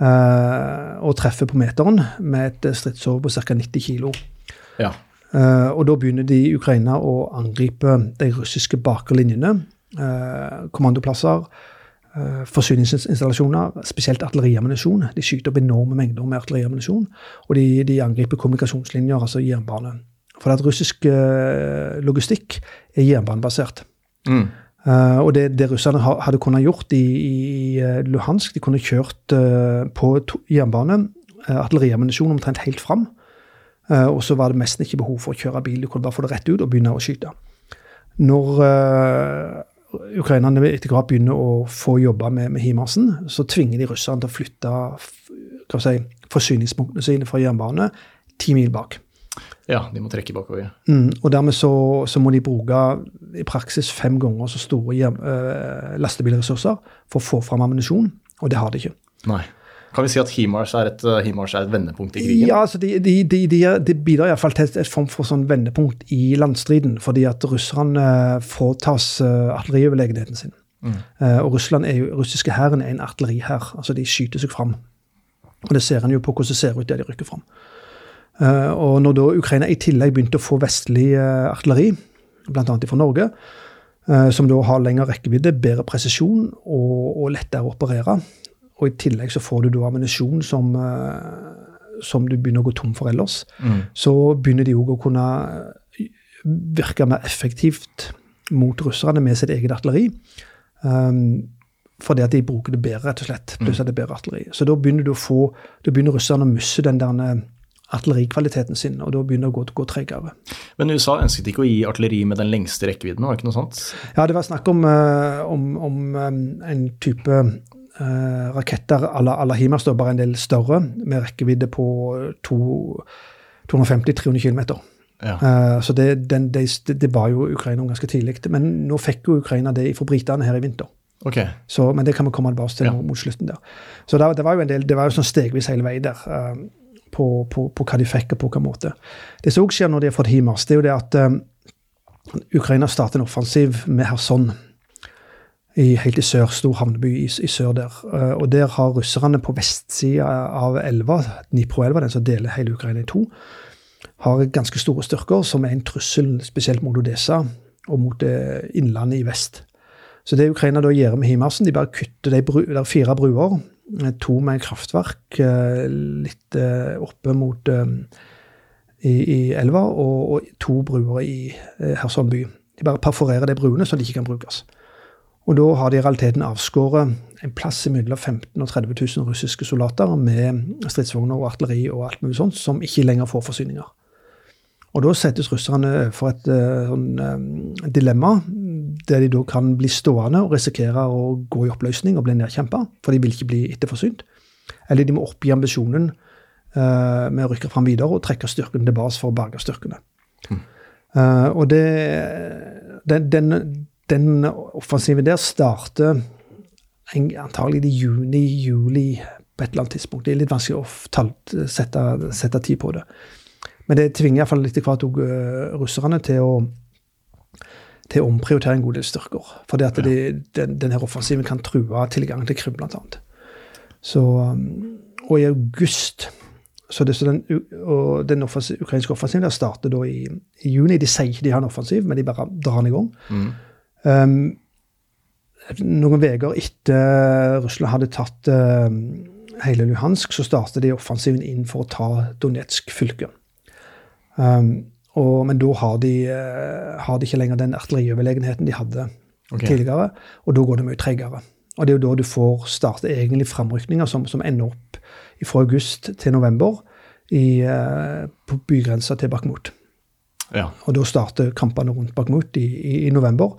eh, og treffer på meteren med et stridshode på ca. 90 kg. Ja. Eh, og da begynner de i Ukraina å angripe de russiske bakerlinjene. eh, kommandoplasser, eh, forsyningsinstallasjoner, spesielt artilleriammunisjon. De skyter opp enorme mengder med artilleriammunisjon. Og de, de angriper kommunikasjonslinjer, altså jernbane. For at russisk eh, logistikk er jernbanebasert. Mm. Uh, og det, det russerne ha- hadde kunnet gjort i, i eh, Luhansk, de kunne kjørt uh, på to, jernbane uh, artilleriammunisjon omtrent helt fram. Og så var det nesten ikke behov for å kjøre bil, du kunne bare få det rett ut og begynne å skyte. Når ukrainerne etter hvert begynner å få jobbe med, med HIMARSen, så tvinger de russerne til å flytte si, forsyningspunktene sine fra jernbane ti mil bak. Ja, de må trekke bakover. Mm, og dermed så, så må de bruke i praksis fem ganger så store hjem, øh, lastebilressurser for å få fram ammunisjon, og det har de ikke. Nei. Kan vi si at HIMARS er et, uh, HIMARS er et vendepunkt i krigen? Ja, altså de, de, de, de, bidrar iallfall til et, et form for sånn vendepunkt i landstriden, fordi at russerne foretas uh, artillerioverlegenheten sin. Eh, og Russland er jo, russiske hæren er en artillerihær, altså de skyter seg fram. Og det ser en jo på hvordan det ser ut der de rykker fram. Eh, og når da Ukraina i tillegg begynte å få vestlig eh, artilleri, bl.a. fra Norge, eh, som da har lengre rekkevidde, bedre presisjon og, og lettere å operere, og i tillegg så får du da ammunisjon som, som du begynner å gå tom for ellers, Mm. så begynner de òg å kunne virke mer effektivt mot russerne med sitt eget artilleri. Um, fordi at de bruker det bedre, rett og slett. Pluss at det er bedre artilleri. Så da begynner få, da begynner russerne å miste den der artillerikvaliteten sin, og da begynner det å gå, gå tregere. Men USA ønsket ikke å gi artilleri med den lengste rekkevidden, var det ikke noe sånt? Ja, det var snakk om, eh, om, om eh, en type eh, raketter à la la bare en del større, med rekkevidde på 250-300 km. Ja. Så det, den, det, det ba jo Ukraina ganske tidlig. Men nå fikk jo Ukraina det fra britene her i vinter. Okay. Så, men det kan vi komme tilbake til Ja. mot slutten der. Så det, det var jo en del, det var jo sånn stegvis hele veien der. På, på, på hva de fikk, og på hvilken måte. Det som også skjer når de har fått HIMARS, det er jo det at eh, Ukraina starter en offensiv med Kherson. Helt i sør, stor havneby i, i sør der. Uh, og der har russerne på vestsida av elva, Dnipro-elva, den som deler hele Ukraina i to, har ganske store styrker som er en trussel spesielt mot Odessa og mot eh, innlandet i vest. Så det Ukraina da gjør med HIMARSen, de bare kutter de bru, fire bruer. Eh, To med kraftverk eh, litt eh, oppe mot i, i elva, og, og to bruer i eh, by. De bare perforerer de bruene så de ikke kan brukes. Og da har de i realiteten avskåret en plass mellom 15 000 og 30 000 russiske soldater med stridsvogner og artilleri og alt mulig sånt, som ikke lenger får forsyninger. Og da settes russerne for et uh, sånn, dilemma, der de da kan bli stående og risikere å gå i oppløsning og bli nedkjempa, for de vil ikke bli etterforsynt. Eller de må oppgi ambisjonen uh, med å rykke fram videre og trekke styrken tilbake for å berge styrkene. Mm. og det, den, den, den offensiven der starter antagelig i juni-juli på et eller annet tidspunkt. Det er litt vanskelig å sette, sette tid på det. Men det tvinger iallfall etter hvert òg russerne til å, til å omprioritere en god del styrker. Fordi at de, den, denne offensiven kan true tilgangen til Krim, annet. Så, um, og i august så det, så den, den offensiv, ukrainske offensiven der starter da i, i, juni. De sier ikke de har en offensiv, men de bare drar den i gang. Mm. Um, noen uker etter Russland hadde tatt uh, hele Luhansk, så startet de offensiven inn for å ta Donetsk fylke. Um, og, men da har de, uh, har de, ikke lenger den artillerioverlegenheten de hadde okay. tidligere, og da går det mye tregere. Og det er jo da du får starte egentlig framrykninger som, som, ender opp fra august til november i, uh, på bygrensa til Bakhmut. Ja. Og da starter kampene rundt Bakhmut i, i, i november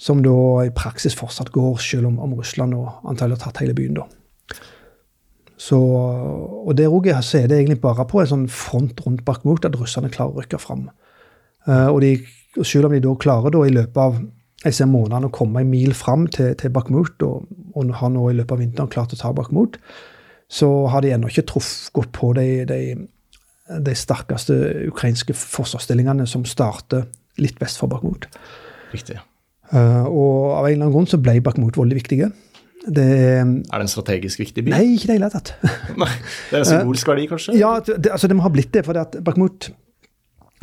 som da i praksis fortsatt går, selv om, om Russland og antallet har tatt hele byen. da. Så, og der òg er det egentlig bare på en sånn front rundt Bakhmut at russerne klarer å rykke fram. Uh, og, de, og, selv om de da klarer da i løpet av jeg ser månedene å komme en mil fram til, til Bakhmut, og, og, har nå i løpet av vinteren klart å ta Bakhmut, så har de ennå ikke truff, gått på de, de, de sterkeste ukrainske forsvarsstillingene som starter litt vest for Bakhmut. Riktig. Uh, og av en eller annen grunn så ble Bakhmut veldig viktige. Det, er det en strategisk viktig by? Nei, ikke i det hele tatt. det er en symbolsk verdi, kanskje? Ja, det, altså det må ha blitt det. For det at Bakhmut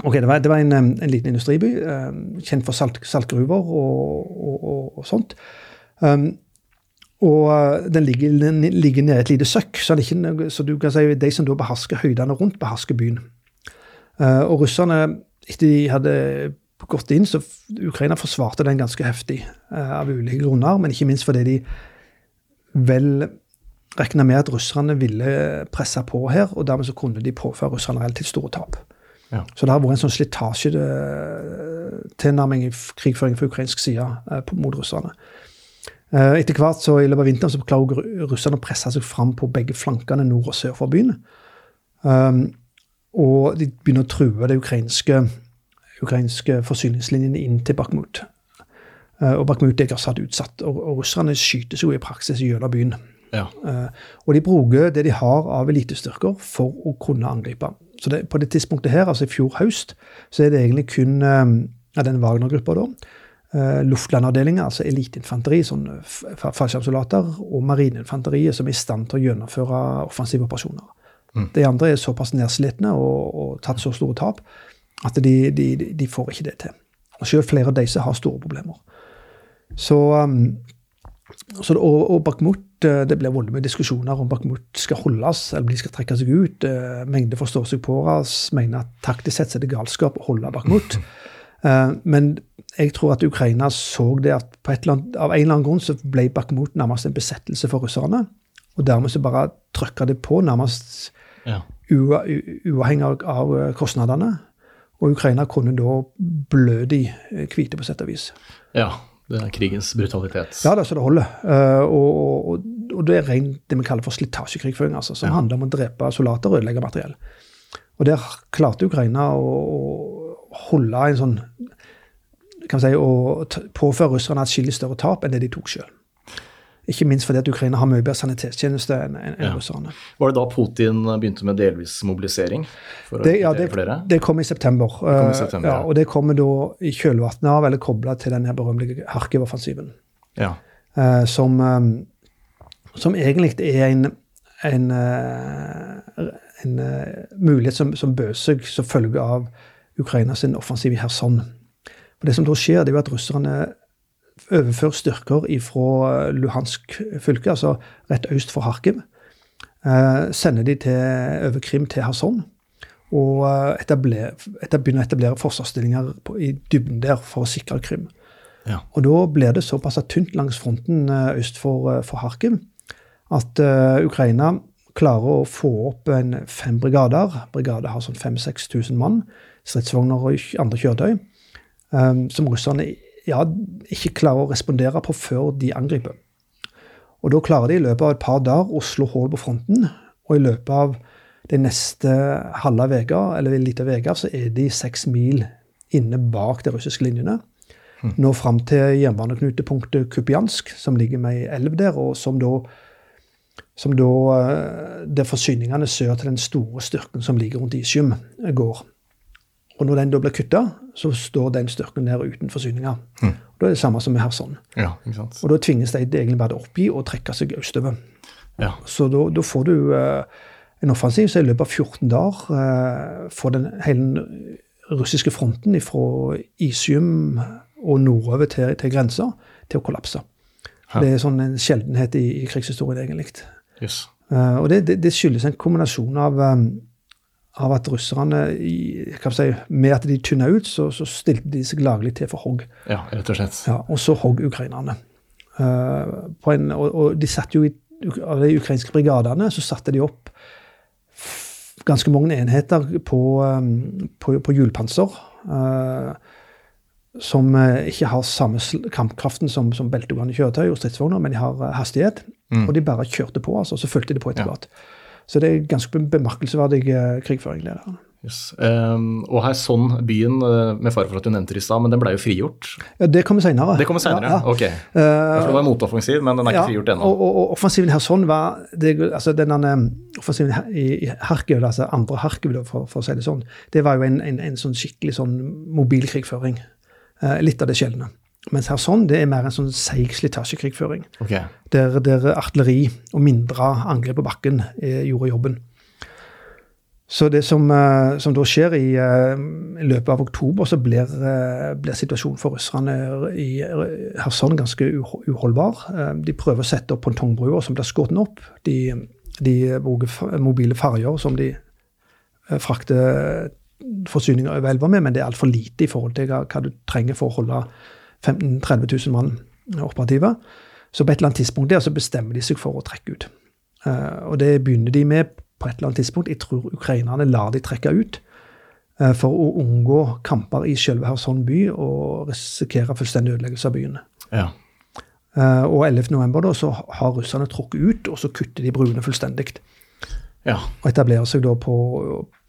ok, det var, det var en, en, liten industriby, um, kjent for salt, saltgruver og, og, og, og sånt. Um, og den ligger, den ligger nede i et lite søkk, så, ikke, så, du kan si de som da behersker høydene rundt, behersker byen. Uh, og russerne, etter de hadde gått inn, så Ukraina forsvarte den ganske heftig uh, av ulike grunner, men ikke minst fordi de vel regna med at russerne ville presse på her, og dermed så kunne de påføre russerne relativt store tap. Ja. Så det har vært en sånn slitasjetilnærming i krigføring fra ukrainsk side uh, mot russerne. Uh, etter hvert så i løpet av vinteren så klarer russerne å presse seg fram på begge flankene nord og sør for byen. Um, og de begynner å true det ukrainske ukrainske forsyningslinjene inn til Bakhmut. Eh, og Bakhmut er satt utsatt, og, og russerne skytes jo i praksis gjennom byen. Ja. Uh, og de bruker det de har av elitestyrker for å kunne angripe. Så det, på det tidspunktet her, altså i fjor høst, så er det egentlig kun uh, av den Wagner-gruppa, da. Uh, luftlandavdelinga, altså eliteinfanteri, sånn fallskjermsoldater, og marineinfanteriet som er i stand til å gjennomføre offensive operasjoner. Mm. De andre er såpass nedslitne og, og tatt så store tap at de, de, de, får ikke det til. Og Selv flere av disse har store problemer. Så, um, så og, og Bakhmut, Det det blir mye diskusjoner om Bakhmut skal holdes eller de skal trekke seg ut. Uh, mengde forstår seg på oss, mener at taktisk sett er det galskap å holde Bakhmut. Uh, men jeg tror at Ukraina så det at på annet, av en eller annen grunn så ble Bakhmut nærmest en besettelse for russerne. Og dermed så bare trykka det på, nærmest ja. uavhengig av kostnadene. Og Ukraina kunne da blø de eh, hvite, på sett og vis. Ja, det er krigens brutalitet. Ja, det er så det holder. Uh, og, og, og, det er rent det vi kaller for slitasjekrigføring, altså, som ja. handler om å drepe soldater og ødelegge materiell. Og der klarte Ukraina å, å holde en sånn kan vi si, Å påføre russerne atskillig større tap enn det de tok sjøl. Ikke minst fordi at Ukraina har mye bedre sanitetstjeneste enn en ja. russerne. Var det da Putin begynte med delvis mobilisering? det, ja, det, det, kom i september. Det kom i eh, september ja. og det kommer da i kjølvannet av, eller kobla til den berømmelige Harkiv-offensiven. Ja. Uh, som, um, som, egentlig er en, en, en mulighet som, som bød seg som følge av Ukrainas offensiv i Kherson. For Det som da skjer, det er jo at russerne overført styrker fra Luhansk fylke, altså rett øst for Harkiv. Eh, sender de til, over Krim til Kherson. Og begynne etabler, begynner å etablere forsvarsstillinger på, i dybden der for å sikre Krim. Ja. Og da blir det såpass tynt langs fronten eh, øst for, eh, for Kharkiv at eh, Ukraina klarer å få opp en fem brigader. Brigader har sånn 5000-6000 mann, stridsvogner og andre kjøretøy, Um, som russerne ja, ikke klarer å respondere på før de angriper. Og da klarer de i løpet av et par dager å slå hull på fronten, og i løpet av de neste halve veka, eller en liten uke, så er de seks mil inne bak de russiske linjene. Nå fram til jernbaneknutepunktet Kupiansk, som ligger med ei elv der, og som da som da eh, der forsyningene sør til den store styrken som ligger rundt Isium, går. Og når den da blir kutta, så står den styrken der uten forsyninger. Da er det samme som med Kherson. Ja. Og da tvinges de egentlig bare til å oppgi og trekke seg østover. Ja. Så da, da får du uh, en offensiv som i løpet av 14 dager uh, får den hele russiske fronten fra Isium og nordover til, til grensa til å kollapse. Ja. Det er sånn en sjeldenhet i, i krigshistorien, egentlig. Yes. Uh, og det, det, det skyldes en kombinasjon av, eh, av at russerne, si, med at de tynna ut, så, så stilte de seg laglig til for hogg. Ja, rett og slett. Ja, og så hogg ukrainerne. Uh, på en, og, og de satt jo i de ukrainske brigadene så satte de opp ganske mange enheter på, um, på, på hjulpanser. Uh, som eh, ikke har samme kampkraften som, som beltegående kjøretøy og stridsvogner, men de har hastighet. hastighet. Og de bare kjørte på, altså, så fulgte de på etter Ja. Så det er ganske be- bemerkelsesverdig eh, krigføring. det der. Yes. Um, og her sånn byen, eh, med fare for at du nevnte det i stad, men den ble jo frigjort. Ja, det kommer senere. Det kommer senere, Ja, ja. ok. Ja, for det var en motoffensiv, men den er ikke frigjort ennå. Og, og, og offensiven her sånn var det, altså denne offensiven her i, Harkiv, altså andre Harkiv, for, for å si det sånn, det var jo en, en, en sånn skikkelig sånn mobilkrigføring. Eh, litt av det sjeldne. Mens her sånn, det er mer en sånn seig slitasjekrigføring. Ok, Der, der artilleri og mindre angrep på bakken eh, gjorde jobben. Så det som, eh, som da skjer i, eh, i løpet av oktober, så blir, blir situasjonen for russerne i Kherson ganske uholdbar. De prøver å sette opp pongtongbruer som blir skutt opp. De, de bruker mobile ferger som de frakter forsyninger over elva med, men det er altfor lite i forhold til hva, hva du trenger for å holde 15 000-30 000 mann operative. Så på et eller annet tidspunkt der så bestemmer de seg for å trekke ut. Uh, og det begynner de med på et eller annet tidspunkt. Jeg tror ukrainerne lar de trekke ut uh, for å unngå kamper i selve Kherson by og risikere fullstendig ødeleggelse av byen. ja. Uh, og 11. november så har russerne trukket ut, og så kutter de bruene fullstendig. Ja, Og etablerer seg da på,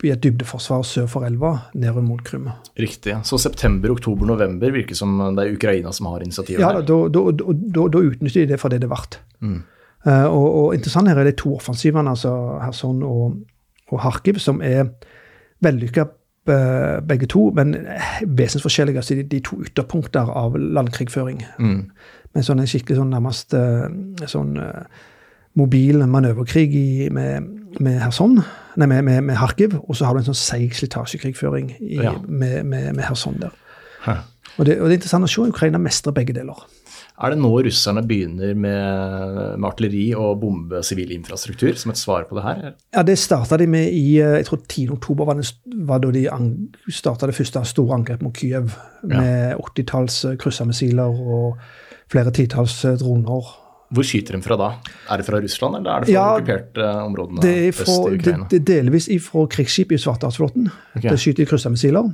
i et dybdeforsvar sør for elva, nedover mot Krim. riktig. Så september, oktober, november virker som det er Ukraina som har initiativet Ja, da, da, da, da, utnytter de det for det det verdt. Mm. Uh, og, og interessant her er de to offensivene, altså Kherson og, og Kharkiv, som er vellykka eh, begge to, men vesensforskjellige. Altså de, de to ytterpunkter av landkrigføring. Mm. Med sånn en skikkelig sånn nærmest eh, sånn eh, mobil manøverkrig i, med, med Kherson, nei, med, med, med Kharkiv, og så har du en sånn seig slitasjekrigføring i, Ja. med, med, med Kherson der. Og det, og det er interessant å se Ukraina mestre begge deler. Er det nå russerne begynner med, med artilleri og bombe sivil infrastruktur som et svar på det her? Ja, Det starta de med i eh, jeg tror 10. oktober var, det, var da de starta det første store angrepet mot Kyiv. Med 80-talls kryssermissiler kryssemissiler og flere titalls eh, droner. Hvor skyter de fra da? Er det fra Russland, eller er det fra Ja, okkuperte områdene Det er, øst i det, Ukraina? det er delvis ifra krigsskip i Svartehavsflåten. Okay. Det skyter de kryssemissiler.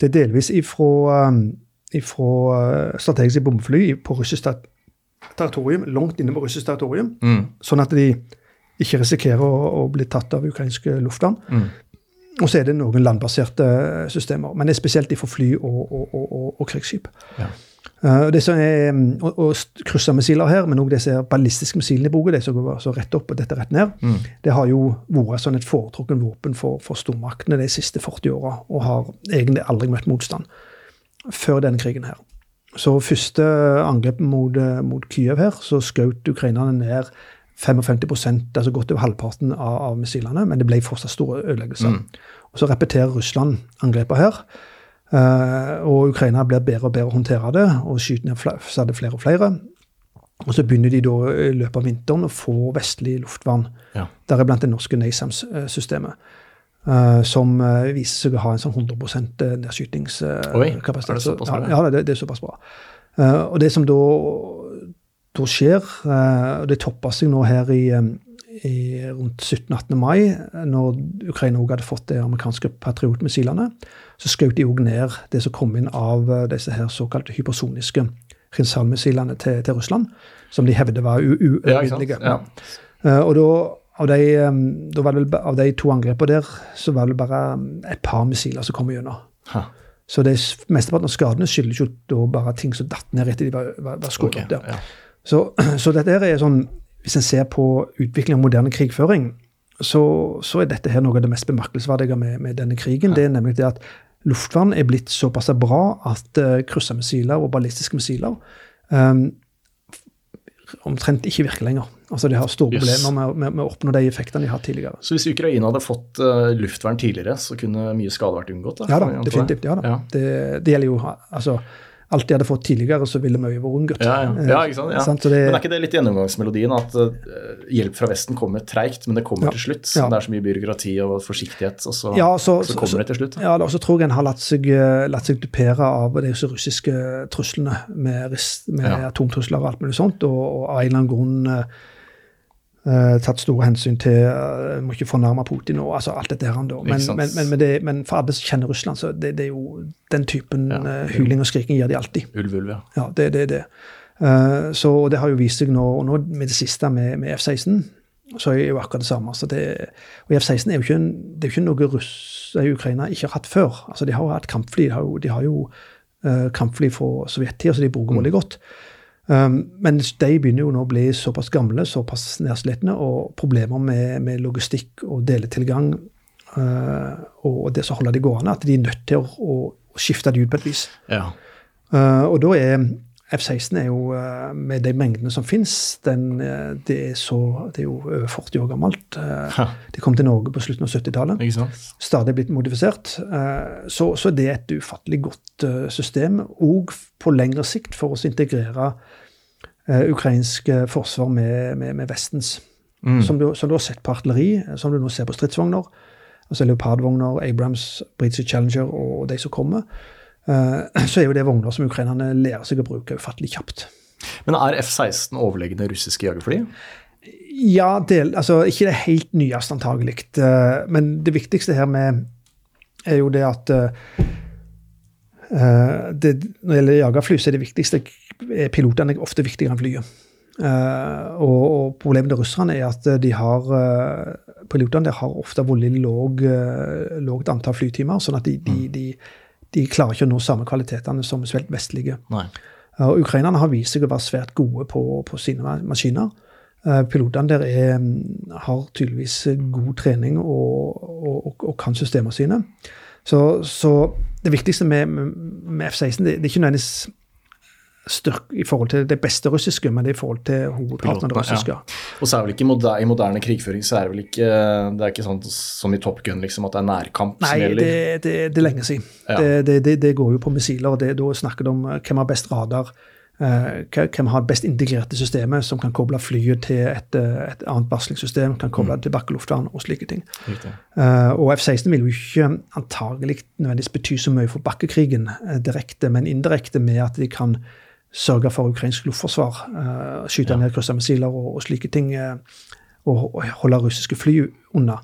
Det er delvis ifra, um, ifra uh, strategiske bombefly på russisk ter- territorium, langt inne på russisk territorium. Mm. Sånn at de ikke risikerer å, å bli tatt av ukrainske luftvern. Mm. Og så er det noen landbaserte systemer, men det er spesielt fra fly og, og, og, og, og krigsskip. Ja. Eh, det som er, mm, og, og missiler kryssermissiler her, men også disse ballistiske missilene i boka, de som går så rett opp og dette rett ned, Mm. det har jo vært sånn et foretrukken våpen for, for stormaktene de siste 40 åra, og har egentlig aldri møtt motstand før denne krigen her. Så første angrepet mot, eh, mot Kyiv her, så skjøt ukrainerne ned 55% altså godt over halvparten av, av missilene, men det ble fortsatt store ødeleggelser. Og Så repeterer Russland angrepet her. Eh, og Ukraina blir bedre og bedre å håndtere det, og skyter ned flere, flere og flere. Og så begynner de da i løpet av vinteren å få vestlig luftvern, Ja. deriblant det norske NASAMS-systemet. Uh, som uh, viser seg å ha en sånn 100 Oi, er det såpass bra, ja? ja, det, det er såpass bra. Eh, og det som da, da skjer, eh, og det toppa seg nå her i, eh, i rundt 17.-18. mai, eh, når Ukraina òg hadde fått de amerikanske patriotmissilene, så skjøt de òg ned det som kom inn av eh, disse her såkalte hypersoniske Rinsalmissilene til, til Russland, som de hevder var u- u- Ja. Ja. Eh, og da, av de, eh, da var det vel, av de to angrepene der, så var det bare et par missiler som kom gjennom. Ha. Så det mesteparten av skadene skyldes jo da bare ting som datt ned etter de var, var, var skutt okay, ja. Så, så dette er sånn, hvis en ser på utvikling av moderne krigføring, så, så er dette her noe av det mest bemerkelsesverdige med, med denne krigen. Det er nemlig det at luftvern er blitt såpass bra at uh, kryssermissiler og ballistiske missiler um, omtrent ikke virker lenger. Altså De har store Yes. problemer med, med, med å oppnå de effektene de har tidligere. Så hvis Ukraina hadde fått uh, luftvern tidligere, så kunne mye skade vært unngått? Ja da, definitivt. ja da. Ja. Det, det gjelder jo altså, Alt de hadde fått tidligere, så ville vi vært unngått. Ja, ja. ja, ikke sant? Ja. Eh, sant, det, Men er ikke det litt gjennomgangsmelodien at eh, hjelp fra Vesten kommer treigt, men det kommer Ja. til slutt? Ja. Det er så mye byråkrati og forsiktighet, og så, ja, så, så kommer det til slutt? Ja, og så tror jeg en har latt seg, eh, latt seg dupere av de russiske truslene med, med Ja. atomtrusler og alt mulig sånt, og, og av en eller annen grunn eh, tatt store hensyn til uh, Må ikke fornærme Putin og altså alt dette her. Men, men, men, det, men for alle som kjenner Russland, så det, det er jo den typen Ja. uh, hyling og skriking gjør de alltid. Ulv, ulv, ja. Ja, det er det. det. Uh, så det har jo vist seg nå, og nå med det siste med, med F-16, så er det jo akkurat det samme. Så det, og F-16 er jo ikke, en, det er jo ikke noe Russ, i Ukraina ikke har hatt før. Altså De har jo hatt kampfly. De har jo, de har jo kampfly fra sovjettida, så de bruker veldig godt. Um, men de begynner jo nå å bli såpass gamle, såpass nedslitne, og problemer med, med logistikk og deletilgang uh, og det som holder de gående, at de er nødt til å, å, skifte de ut på et vis. ja. Uh, og da er F-16 er jo, eh, med de mengdene som finnes, eh, det, det er jo over 40 år gammelt. Eh, det kom til Norge på slutten av 70-tallet. Stadig blitt modifisert. Så, så det er et ufattelig godt system, og på lengre sikt for å integrere ukrainsk forsvar med, med, med Vestens. Mm. Som, du, som du har sett på artilleri, som du nå ser på stridsvogner. Altså Leopardvogner, Abrams, British Challenger og de som kommer. Eh, så er jo det vogner som ukrainerne lærer seg å bruke ufattelig kjapt. Men er F-16 overlegne russiske jagerfly? Ja, del, altså ikke det helt nyeste antagelig. eh, Men det viktigste her med er jo det at eh, det, Når det gjelder jagerfly, så er det viktigste er pilotene ofte viktigere enn flyet. Og, og problemet med russerne er at de har pilotene der har ofte veldig lågt antall flytimer, sånn at de, de, de, de klarer ikke å nå samme kvalitetene som svært vestlige. Nei. Og Ukrainerne har vist seg å være svært gode på, på sine maskiner. Eh, Pilotene der er, mm, har tydeligvis god trening og, og, og, og kan systemene sine. Så, så det viktigste med, med, med F-16 det, det er ikke nødvendigvis styrk i forhold til det beste russiske, men det er i forhold til hovedparten av det russiske. ja. Og så er vel ikke moderne, I moderne krigføring så er det vel ikke det er ikke sånn som i Top Gun, liksom, at det er nærkamp Nei, som gjelder? det, det, det er lenge siden. Ja. Det, det, det, det går jo på missiler. og det, Da snakker det om eh, hvem har best radar, eh, hvem har best integrerte systemet som kan koble flyet til et, eh, et annet varslingssystem, kan koble mm. til bakkeluftvern og slike ting. Riktig. Eh, og F-16 vil jo ikke antagelig nødvendigvis bety så mye for bakkekrigen direkte, men indirekte med at de kan sørge for ukrainsk luftforsvar, uh, skyte ned kryssemissiler og, og slike ting, uh, og, og holde russiske fly unna.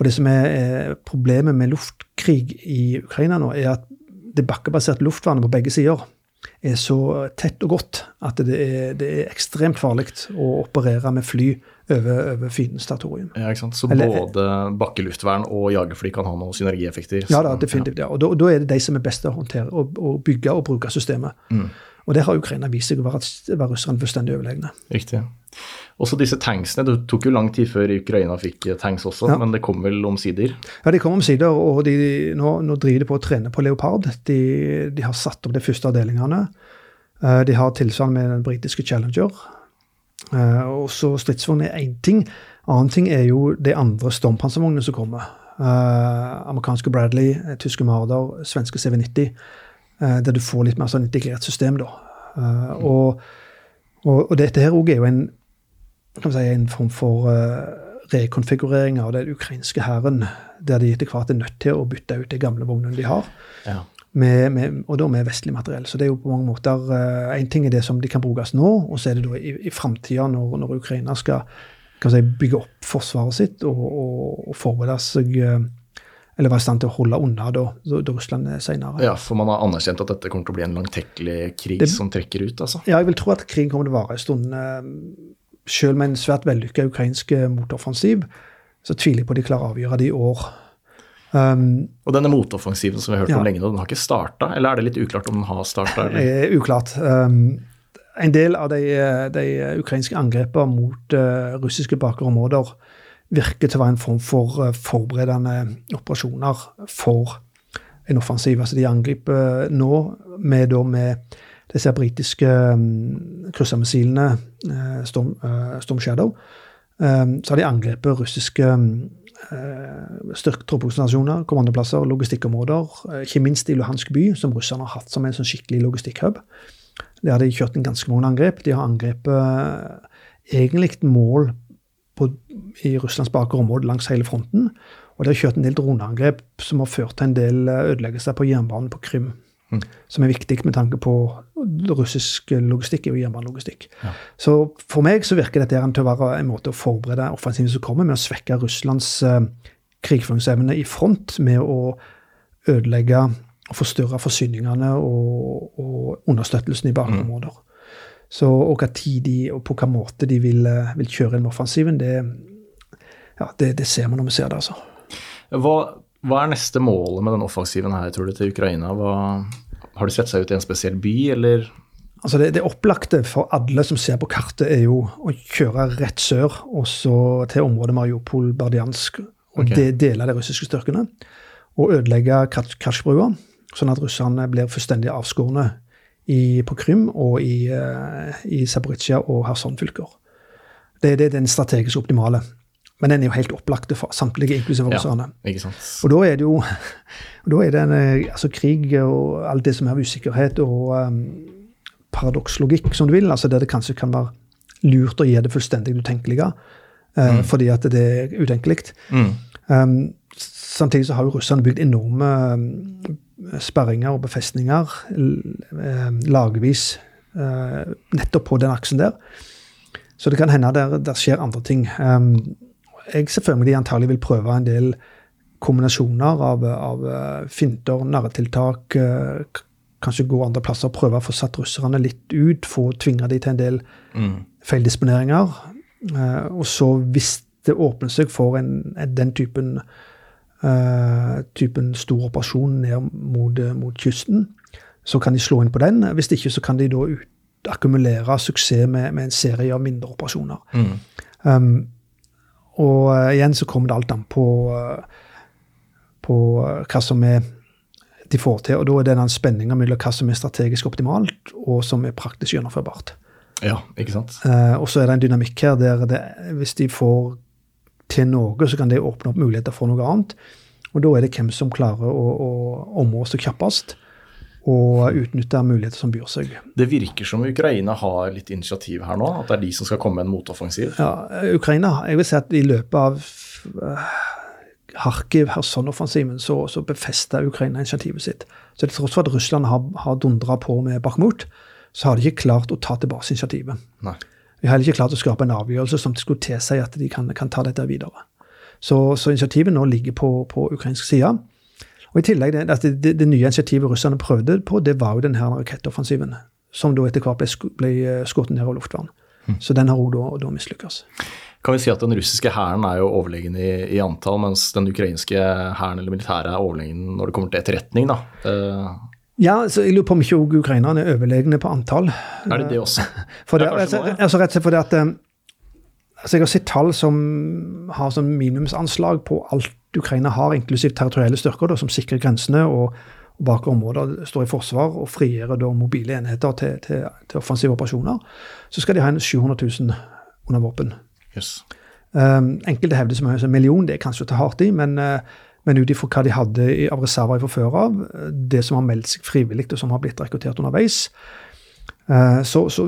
For det som er eh, problemet med luftkrig i Ukraina nå, er at det bakkebaserte luftvernet på begge sider er så tett og godt at det er, det er ekstremt farlig å operere med fly over, over fiendens territorium. Ja, ikke sant? Så Eller- både bakkeluftvern og jagerfly kan ha noen synergieffekter? Ja, da, definitivt. ja. Og da, da er det de som er best til å håndtere og, og bygge og bruke systemet. Og der har Ukraina vist seg å være, være russerne fullstendig overlegne. Riktig. Også disse tanksene. Det tok jo lang tid før Ukraina fikk eh, tanks også, Ja. men det kom vel omsider? Ja, De kom omsider, og de, nå, nå driver de på å trene på Leopard. De, de har satt opp de første avdelingene. Eh, De har tilsvarende med den britiske Challenger. Eh, Og så stridsvogn er én ting. Annen ting er jo de andre stormpanservognene som kommer. Amerikanske Bradley, tyske Marder, svenske CV90. Eh, der du får litt mer sånn integrert system, da. Eh, og, og, og dette her òg er jo en, si, en form for eh, rekonfigurering av den ukrainske hæren, der de etter hvert er nødt til å bytte ut de gamle vognene de har. Ja. med, med, og da med vestlig materiell. Så det er jo på mange måter Én ting er det som de kan brukes nå, og så er det da i, i framtida, når, når, Ukraina skal si, bygge opp forsvaret sitt og, og, og forberede seg eller var i stand til å holde unna da, da Russland senere. Ja, for man har anerkjent at dette kommer til å bli en langtekkelig krig det, som trekker ut? altså? Ja, jeg vil tro at krigen kommer til å vare en stund. Selv med en svært vellykka ukrainsk motoffensiv, så tviler jeg på at de klarer å avgjøre det i år. Um, og denne motoffensiven som vi har hørt ja. om lenge, nå, den har ikke starta? Eller er det litt uklart om den har starta? Uklart. Um, en del av de, de ukrainske angrepene mot uh, russiske bakerområder virker til å være en form for uh, forberedende operasjoner for en offensiv. Altså de angriper nå med, da, med disse britiske um, kryssermissilene uh, Storm, Storm, Shadow. Um, så har de angrepet russiske Eh, kommandoplasser, logistikkområder. Eh, ikke minst i Luhansk by, som russerne har hatt som en sånn skikkelig logistikkhub. Der har de kjørt en ganske mange angrep. De har angrepet eh, egentlig mål på, i Russlands bakre område langs hele fronten. Og det har kjørt en del droneangrep som har ført til en del ødeleggelser på jernbanen på Krim. Mm. Som er viktig med tanke på russisk logistikk og jernbanelogistikk. Ja. Så for meg så virker dette til å være en måte å forberede offensiven som kommer, med å svekke Russlands uh, krigføringsevne i front med å ødelegge og forstyrre forsyningene og, og understøttelsen i bakområder. Mm. Så og hva tid de, og på hvilken måte de vil, eh, vil, kjøre inn med offensiven, det, ja, det, det, ser man når vi ser det. altså. Hva, hva er neste målet med den offensiven her, tror du, til Ukraina? Hva, har de sett seg ut i en spesiell by, eller? Altså det, det, opplagte for alle som ser på kartet, er jo å kjøre rett sør og så til området Mariupol, Bardiansk, og okay. det dele de russiske styrkene. Og ødelegge Kasjbrua, sånn at russerne blir fullstendig avskårne i, på Krym og i, uh, i Zaporizjzja og Kherson-fylker. Det, det er den strategisk optimale. Men den er jo helt opplagt for samtlige, inklusive russerne. Ja, og da er det jo da er det en, eh, altså krig og alt det som er usikkerhet og um, paradokslogikk, som du vil, altså der det kanskje kan være lurt å gi det fullstendig utenkelige, uh, mm. fordi at det er utenkelig. Mm. Um, samtidig så har jo russerne bygd enorme um, sperringer og befestninger uh, lagvis uh, nettopp på den aksen der. Så det kan hende der, der skjer andre ting. Um, jeg de antagelig vil prøve en del kombinasjoner av, av eh, finter, narretiltak, eh, kanskje gå andre plasser, prøve å få satt russerne litt ut, få tvinge de til en del mm. feildisponeringer. Eh, og så, hvis det åpner seg for en, den typen, uh, typen stor operasjon ned mot, mot, kysten, så kan de slå inn på den. Hvis ikke, så kan de da ut, akkumulere suksess med, med, en serie av mindre operasjoner. Mm. Um, og uh, igjen så kommer det alt an på, uh, på hva som er de får til. Og da er det den spenninga mellom hva som er strategisk optimalt, og som er praktisk gjennomførbart. Ja, ikke sant? og så er det en dynamikk her der det, hvis de får til noe, så kan det åpne opp muligheter for noe annet. Og da er det hvem som klarer å, å områ seg kjappest og utnytte muligheter som byr seg. Det virker som Ukraina har litt initiativ her nå? At det er de som skal komme med en motoffensiv? Ja, Ukraina jeg vil si at i løpet av uh, Kharkiv, Kherson-offensiven, så, så befester Ukraina initiativet sitt. Så til tross for at Russland har, har dundra på med Bakhmut, så har de ikke klart å ta tilbake initiativet. Nei. De har heller ikke klart å skape en avgjørelse som skulle tilsi at de kan, kan, ta dette videre. Så, så initiativet nå ligger på, på ukrainsk side. Og i tillegg, det, det, det, det, nye initiativet russerne prøvde på, det var jo denne rakettoffensiven. Som da etter hvert ble, ble eh, skutt ned av luftvern. Mm. Så den har òg da, da mislykkes. Kan vi si at den russiske hæren er jo overlegen i, i, antall, mens den ukrainske hæren eller militæret er overlegen når det kommer til etterretning, da? Uh, ja, så jeg lurer på om ikke ukrainerne er overlegne på antall. Er det det også? For det, altså, altså, rett og slett fordi at eh, altså Jeg har sett tall som har sånn minimumsanslag på alt Ukraina har, inklusiv territorielle styrker da, som sikrer grensene og, og bak områder står i forsvar og frigjør da mobile enheter til, til, til, offensive operasjoner, så skal de ha en 700 000 under våpen. Yes. Um, enkelte hevder som en million, det er kanskje å ta hardt i, men, uh, men ut ifra hva de hadde av reserver fra før av, det som har meldt seg frivillig og som har blitt rekruttert underveis, Eh, så, så,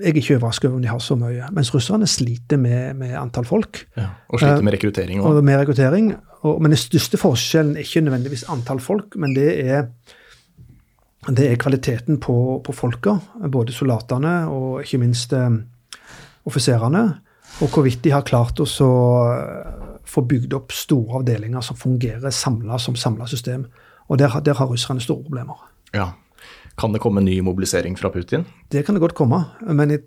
jeg er ikke overrasket over om de har så mye. Mens russerne sliter med, med antall folk. Ja, og sliter med rekruttering òg. Med rekruttering. Og, men den største forskjellen er ikke nødvendigvis antall folk, men det er det er kvaliteten på, på folka, både soldatene og ikke minst eh, offiserene. Og hvorvidt de har klart å så, eh, få bygd opp store avdelinger som fungerer samla som samla system. Og der, har- der har russerne store problemer. Ja. Kan det komme ny mobilisering fra Putin? Det kan det godt komme, men, jeg,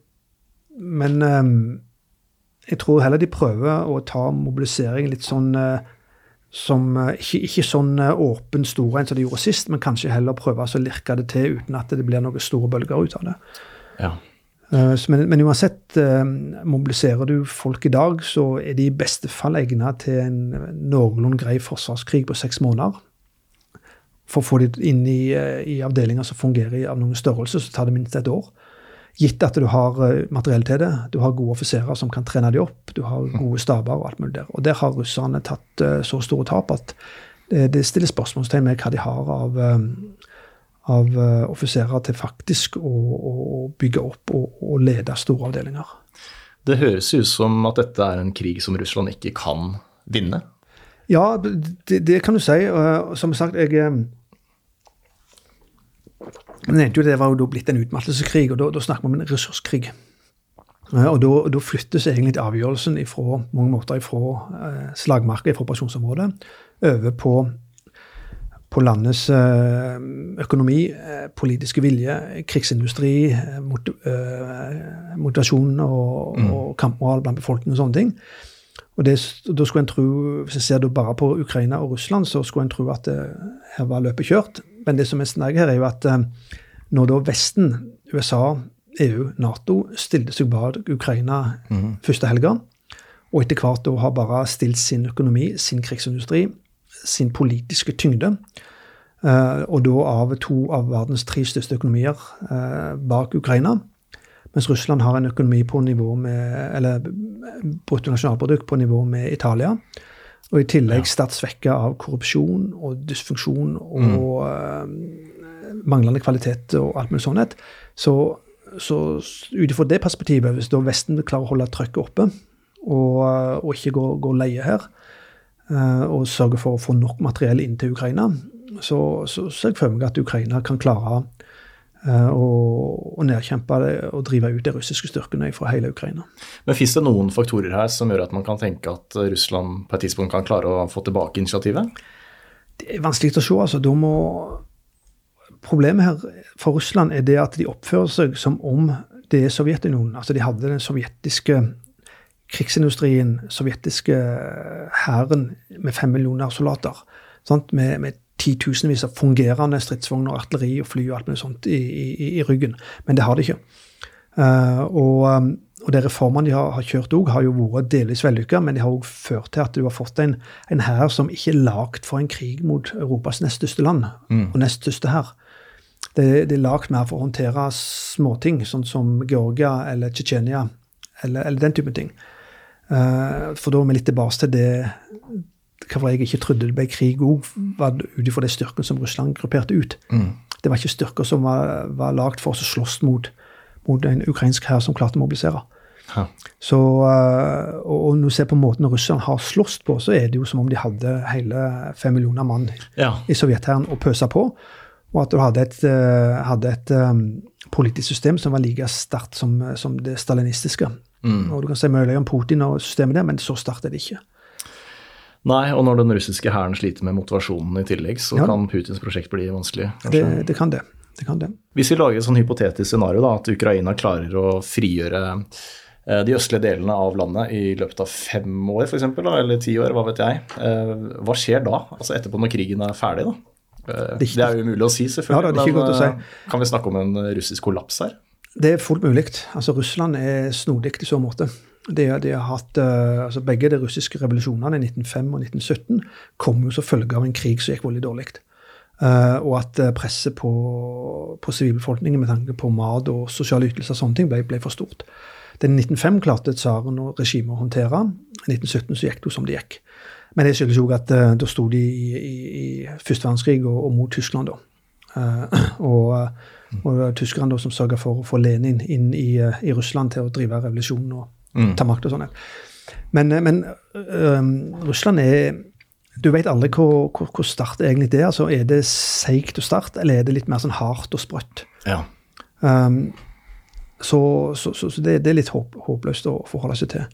men ehm, jeg tror heller de prøver å ta mobilisering litt sånn eh, som eh, ikke, ikke sånn eh, åpen stor en som de gjorde sist, men kanskje heller prøve å lirke det til uten at det blir noen store bølger ut av det. Ja. Eh, Men, men uansett, eh, mobiliserer du folk i dag, så er de i beste fall egnet til en noenlunde grei forsvarskrig på seks måneder. For å få de inn i, eh, i avdelinger som fungerer av noen størrelse, så tar det minst et år. Gitt at du har materiell til det, du har gode offiserer som kan trene de opp, du har gode staber og alt mulig der. Og der har russerne tatt så store tap at det, det stiller spørsmålstegn med hva de har av av eh, offiserer til faktisk å, å bygge opp og, og lede store avdelinger. Det høres ut som at dette er en krig som Russland ikke kan vinne. Ja, det, det kan du si. og Som sagt, jeg eh, nevnte jo det var jo da blitt en utmattelseskrig, og da, da snakker vi om en ressurskrig. Eh, Og da, da flyttes egentlig avgjørelsen ifra, mange måter fra eh, slagmarka, fra operasjonsområdet, over på, på landets eh, økonomi, eh, politiske vilje, krigsindustri, eh, mot, øh, motivasjon og, og kampmoral blant befolkningen og sånne ting. Og det, da skulle en tro, Hvis en ser da bare på Ukraina og Russland, så skulle en tro at det, her var løpet kjørt. Men det som er snakk her, er jo at når da Vesten, USA, EU, Nato, stilte seg bak Ukraina første helga, og etter hvert da har bare stilt sin økonomi, sin krigsindustri, sin politiske tyngde, eh, og da av to av verdens tre største økonomier eh, bak Ukraina, mens Russland har en økonomi på nivå med Eller bruttonasjonalprodukt på nivå med Italia. Og i tillegg sterkt svekka av korrupsjon og dysfunksjon og eh, manglende kvalitet og alt mulig sånt. Så, så ut ifra det perspektivet, hvis da Vesten klarer å holde trøkket oppe og, eh, og ikke gå, går leie her, eh, og sørge for å få nok materiell inn til Ukraina, så, så ser jeg for meg at Ukraina kan klare eh, å, å nedkjempe det og drive ut de russiske styrkene fra hele Ukraina. Men fins det noen faktorer her som gjør at man kan tenke at Russland på et tidspunkt kan klare å få tilbake initiativet? Det er vanskelig å se. altså. Da må Problemet her for Russland er det at de oppfører seg som om det er Sovjetunionen. Altså De hadde den sovjetiske krigsindustrien, sovjetiske hæren med fem millioner soldater. Sant? Med, med titusenvis av fungerende stridsvogner, artilleri og fly og alt mulig sånt i, i, i ryggen. Men det har de ikke. Uh, og, um, og de reformene de har, har kjørt òg, har jo vært delvis vellykka, men de har òg ført til at du har fått en, en hær som ikke er lagd for en krig mot Europas nest største land, og nest største hær. Det, det er lagd mer for å håndtere småting, sånn som Georgia eller Tsjetsjenia, eller, eller den type ting. Eh, for da er vi litt tilbake til det hvorfor jeg ikke trodde det ble krig òg, var ut ifra de styrkene som Russland grupperte ut. Det var ikke styrker som var, var lagd for å slåss mot, mot en ukrainsk hær som klarte å mobilisere. Ha. Så, eh, og, og når du ser på måten Russland har slåss på, så er det jo som om de hadde hele fem millioner mann Ja. i sovjethæren å pøse på. Og at du hadde et, eh, hadde et um, politisk system som var like sterkt som, som det stalinistiske. Og du kan si mye om Putin og systemet der, men så sterkt er det ikke. Nei, og når den russiske hæren sliter med motivasjonen i tillegg, så Ja. kan Putins prosjekt bli vanskelig. Det, det kan det. det kan det. Hvis vi lager et sånn hypotetisk scenario, da, at Ukraina klarer å frigjøre eh, de østlige delene av landet i løpet av fem år, f.eks., eller ti år, hva vet jeg. Eh, Hva skjer da? Altså etterpå når krigen er ferdig, da? Eh, Det er jo umulig å si, Ja, selvfølgelig. det ikke godt å si. kan vi snakke om en russisk kollaps her? Det er fullt mulig. Altså, Russland er snodig i så måte. De, de har hatt, eh, altså Begge de russiske revolusjonene i 1905 og 1917 kom jo som følge av en krig som gikk veldig dårlig. Uh, og at eh, presset på, på sivilbefolkningen med tanke på mat og sosiale ytelser og sånne ting ble, ble for stort. Den 1905 klarte tsaren og regimet å håndtere. I 1917 så gikk det jo som det gikk. Men det skyldes jo at uh, da sto de i, i, i første verdenskrig og, og mot Tyskland, da. Eh, og, og tyskerne da som sørga for å få Lenin inn i, eh, i Russland til å drive revolusjon og ta makt og sånn. Men, eh, men um, Russland er du vet aldri hvor, hvor, hvor Start egentlig det er. altså Er det seigt å starte, eller er det litt mer sånn hardt og sprøtt? Ja. Um, så, så, så, så det, det, er litt håp, håpløst å forholde seg til.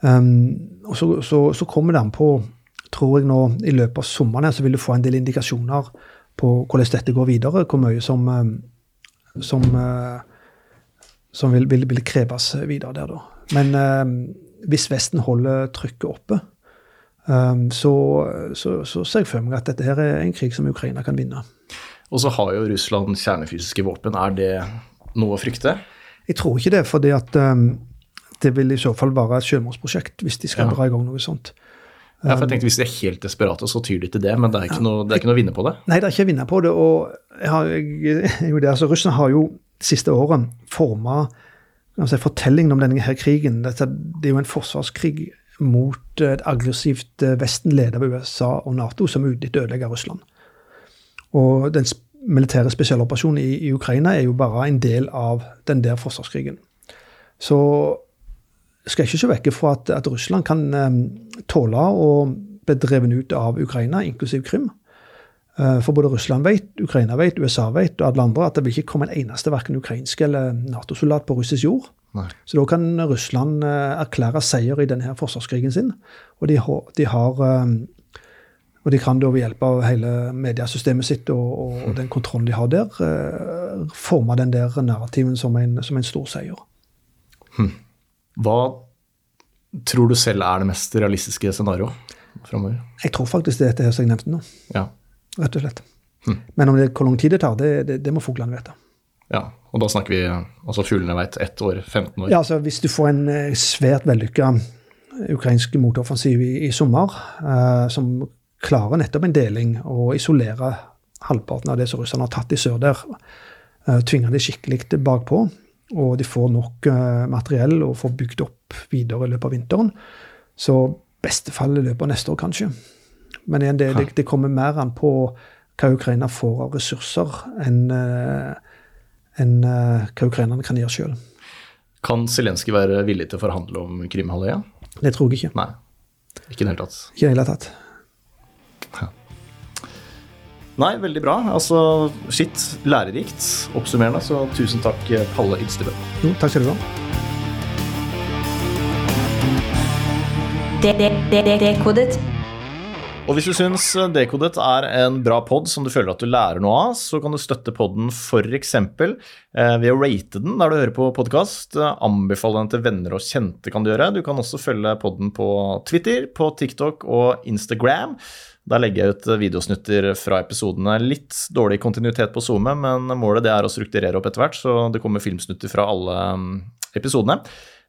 Um, og så, så, kommer det an på, tror jeg nå, i løpet av sommeren her, så vil du få en del indikasjoner på hvordan dette går videre. Hvor mye som, um, som, uh, som vil, vil, vil, kreves videre der, da. Men um, hvis Vesten holder trykket oppe, så, så, så, ser jeg for meg at dette her er en krig som Ukraina kan vinne. Og så har jo Russland kjernefysiske våpen. Er det noe å frykte? Jeg tror ikke det, at um, det vil i så fall være et selvmordsprosjekt hvis de skal ja. dra i gang noe sånt. Ja, for jeg tenkte Hvis de er helt desperate, så tyr de til det, men det er ikke, noe, det er ikke noe å vinne på det? Nei, det er ikke å vinne på det. og jeg har, jo det, altså Russland har jo siste årene forma altså, fortellingen om denne her krigen. Dette, det er jo en forsvarskrig mot et aggressivt eh, Vesten ledet av USA og Nato, som utnytter etter Russland. Og den militære spesialoperasjonen i, i, Ukraina er jo bare en del av den der forsvarskrigen. Så skal jeg ikke se vekk fra at, at, Russland kan um, tåle å bli drevet ut av Ukraina, inklusiv Krim. Uh, for både Russland vet, Ukraina vet, USA vet og alle andre at det vil ikke komme en eneste verken ukrainsk eller Nato-soldat på russisk jord. Nei. Så da kan Russland uh, erklære seier i denne forsvarskrigen sin. Og de, de har um, og de kan da ved hjelp av hele mediesystemet sitt og, og, og den kontrollen de har der, forme den der narrativen som en, som en stor seier. Hmm. Hva tror du selv er det mest realistiske scenarioet framover? Jeg tror faktisk det er dette som jeg nevnte nå. Ja. Rett og slett. Hm. Men om det, hvor lang tid det tar, det, det, det må fuglene vite. Ja, og da snakker vi altså fuglene vet ett år, 15 år? Ja, altså Hvis du får en eh, svært vellykka ukrainsk motoffensiv i, i sommer, uh, som klarer nettopp en deling og isolere halvparten av det som russerne har tatt i sør der, uh, tvinger de skikkelig bakpå, og de får nok uh, materiell og får bygd opp videre i løpet av vinteren. Så beste fall i løpet av neste år, kanskje. Men igjen, det, det, det, kommer mer an på hva Ukraina får av ressurser, enn uh, en, uh, hva ukrainerne kan gjøre sjøl. Kan Zelenskyj være villig til å forhandle om Krimhalvøya? Det tror jeg ikke. Nei, ikke i det hele tatt. Ikke i det hele tatt. Nei, veldig bra. Altså, shit, lærerikt. Oppsummerende, så tusen takk, Palle Ylstebø. Jo, takk skal du ha. Dekodet. Og hvis du syns Dekodet er en bra pod som du føler at du lærer noe av, så kan du støtte poden f.eks. Eh, ved å rate den der du hører på podkast. Anbefale den til venner og kjente kan du gjøre. Du kan også følge poden på Twitter, på TikTok og Instagram. Der legger jeg ut videosnutter fra episodene. Litt dårlig kontinuitet på SoMe, men målet det er å strukturere opp etter hvert, så det kommer filmsnutter fra alle mm, episodene.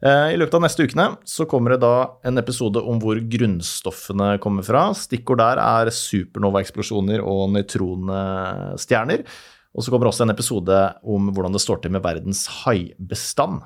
Eh, I løpet av neste ukene så kommer det da en episode om hvor grunnstoffene kommer fra. Stikkord der er supernova-eksplosjoner og nøytronstjerner. Og så kommer også en episode om hvordan det står til med verdens haibestand.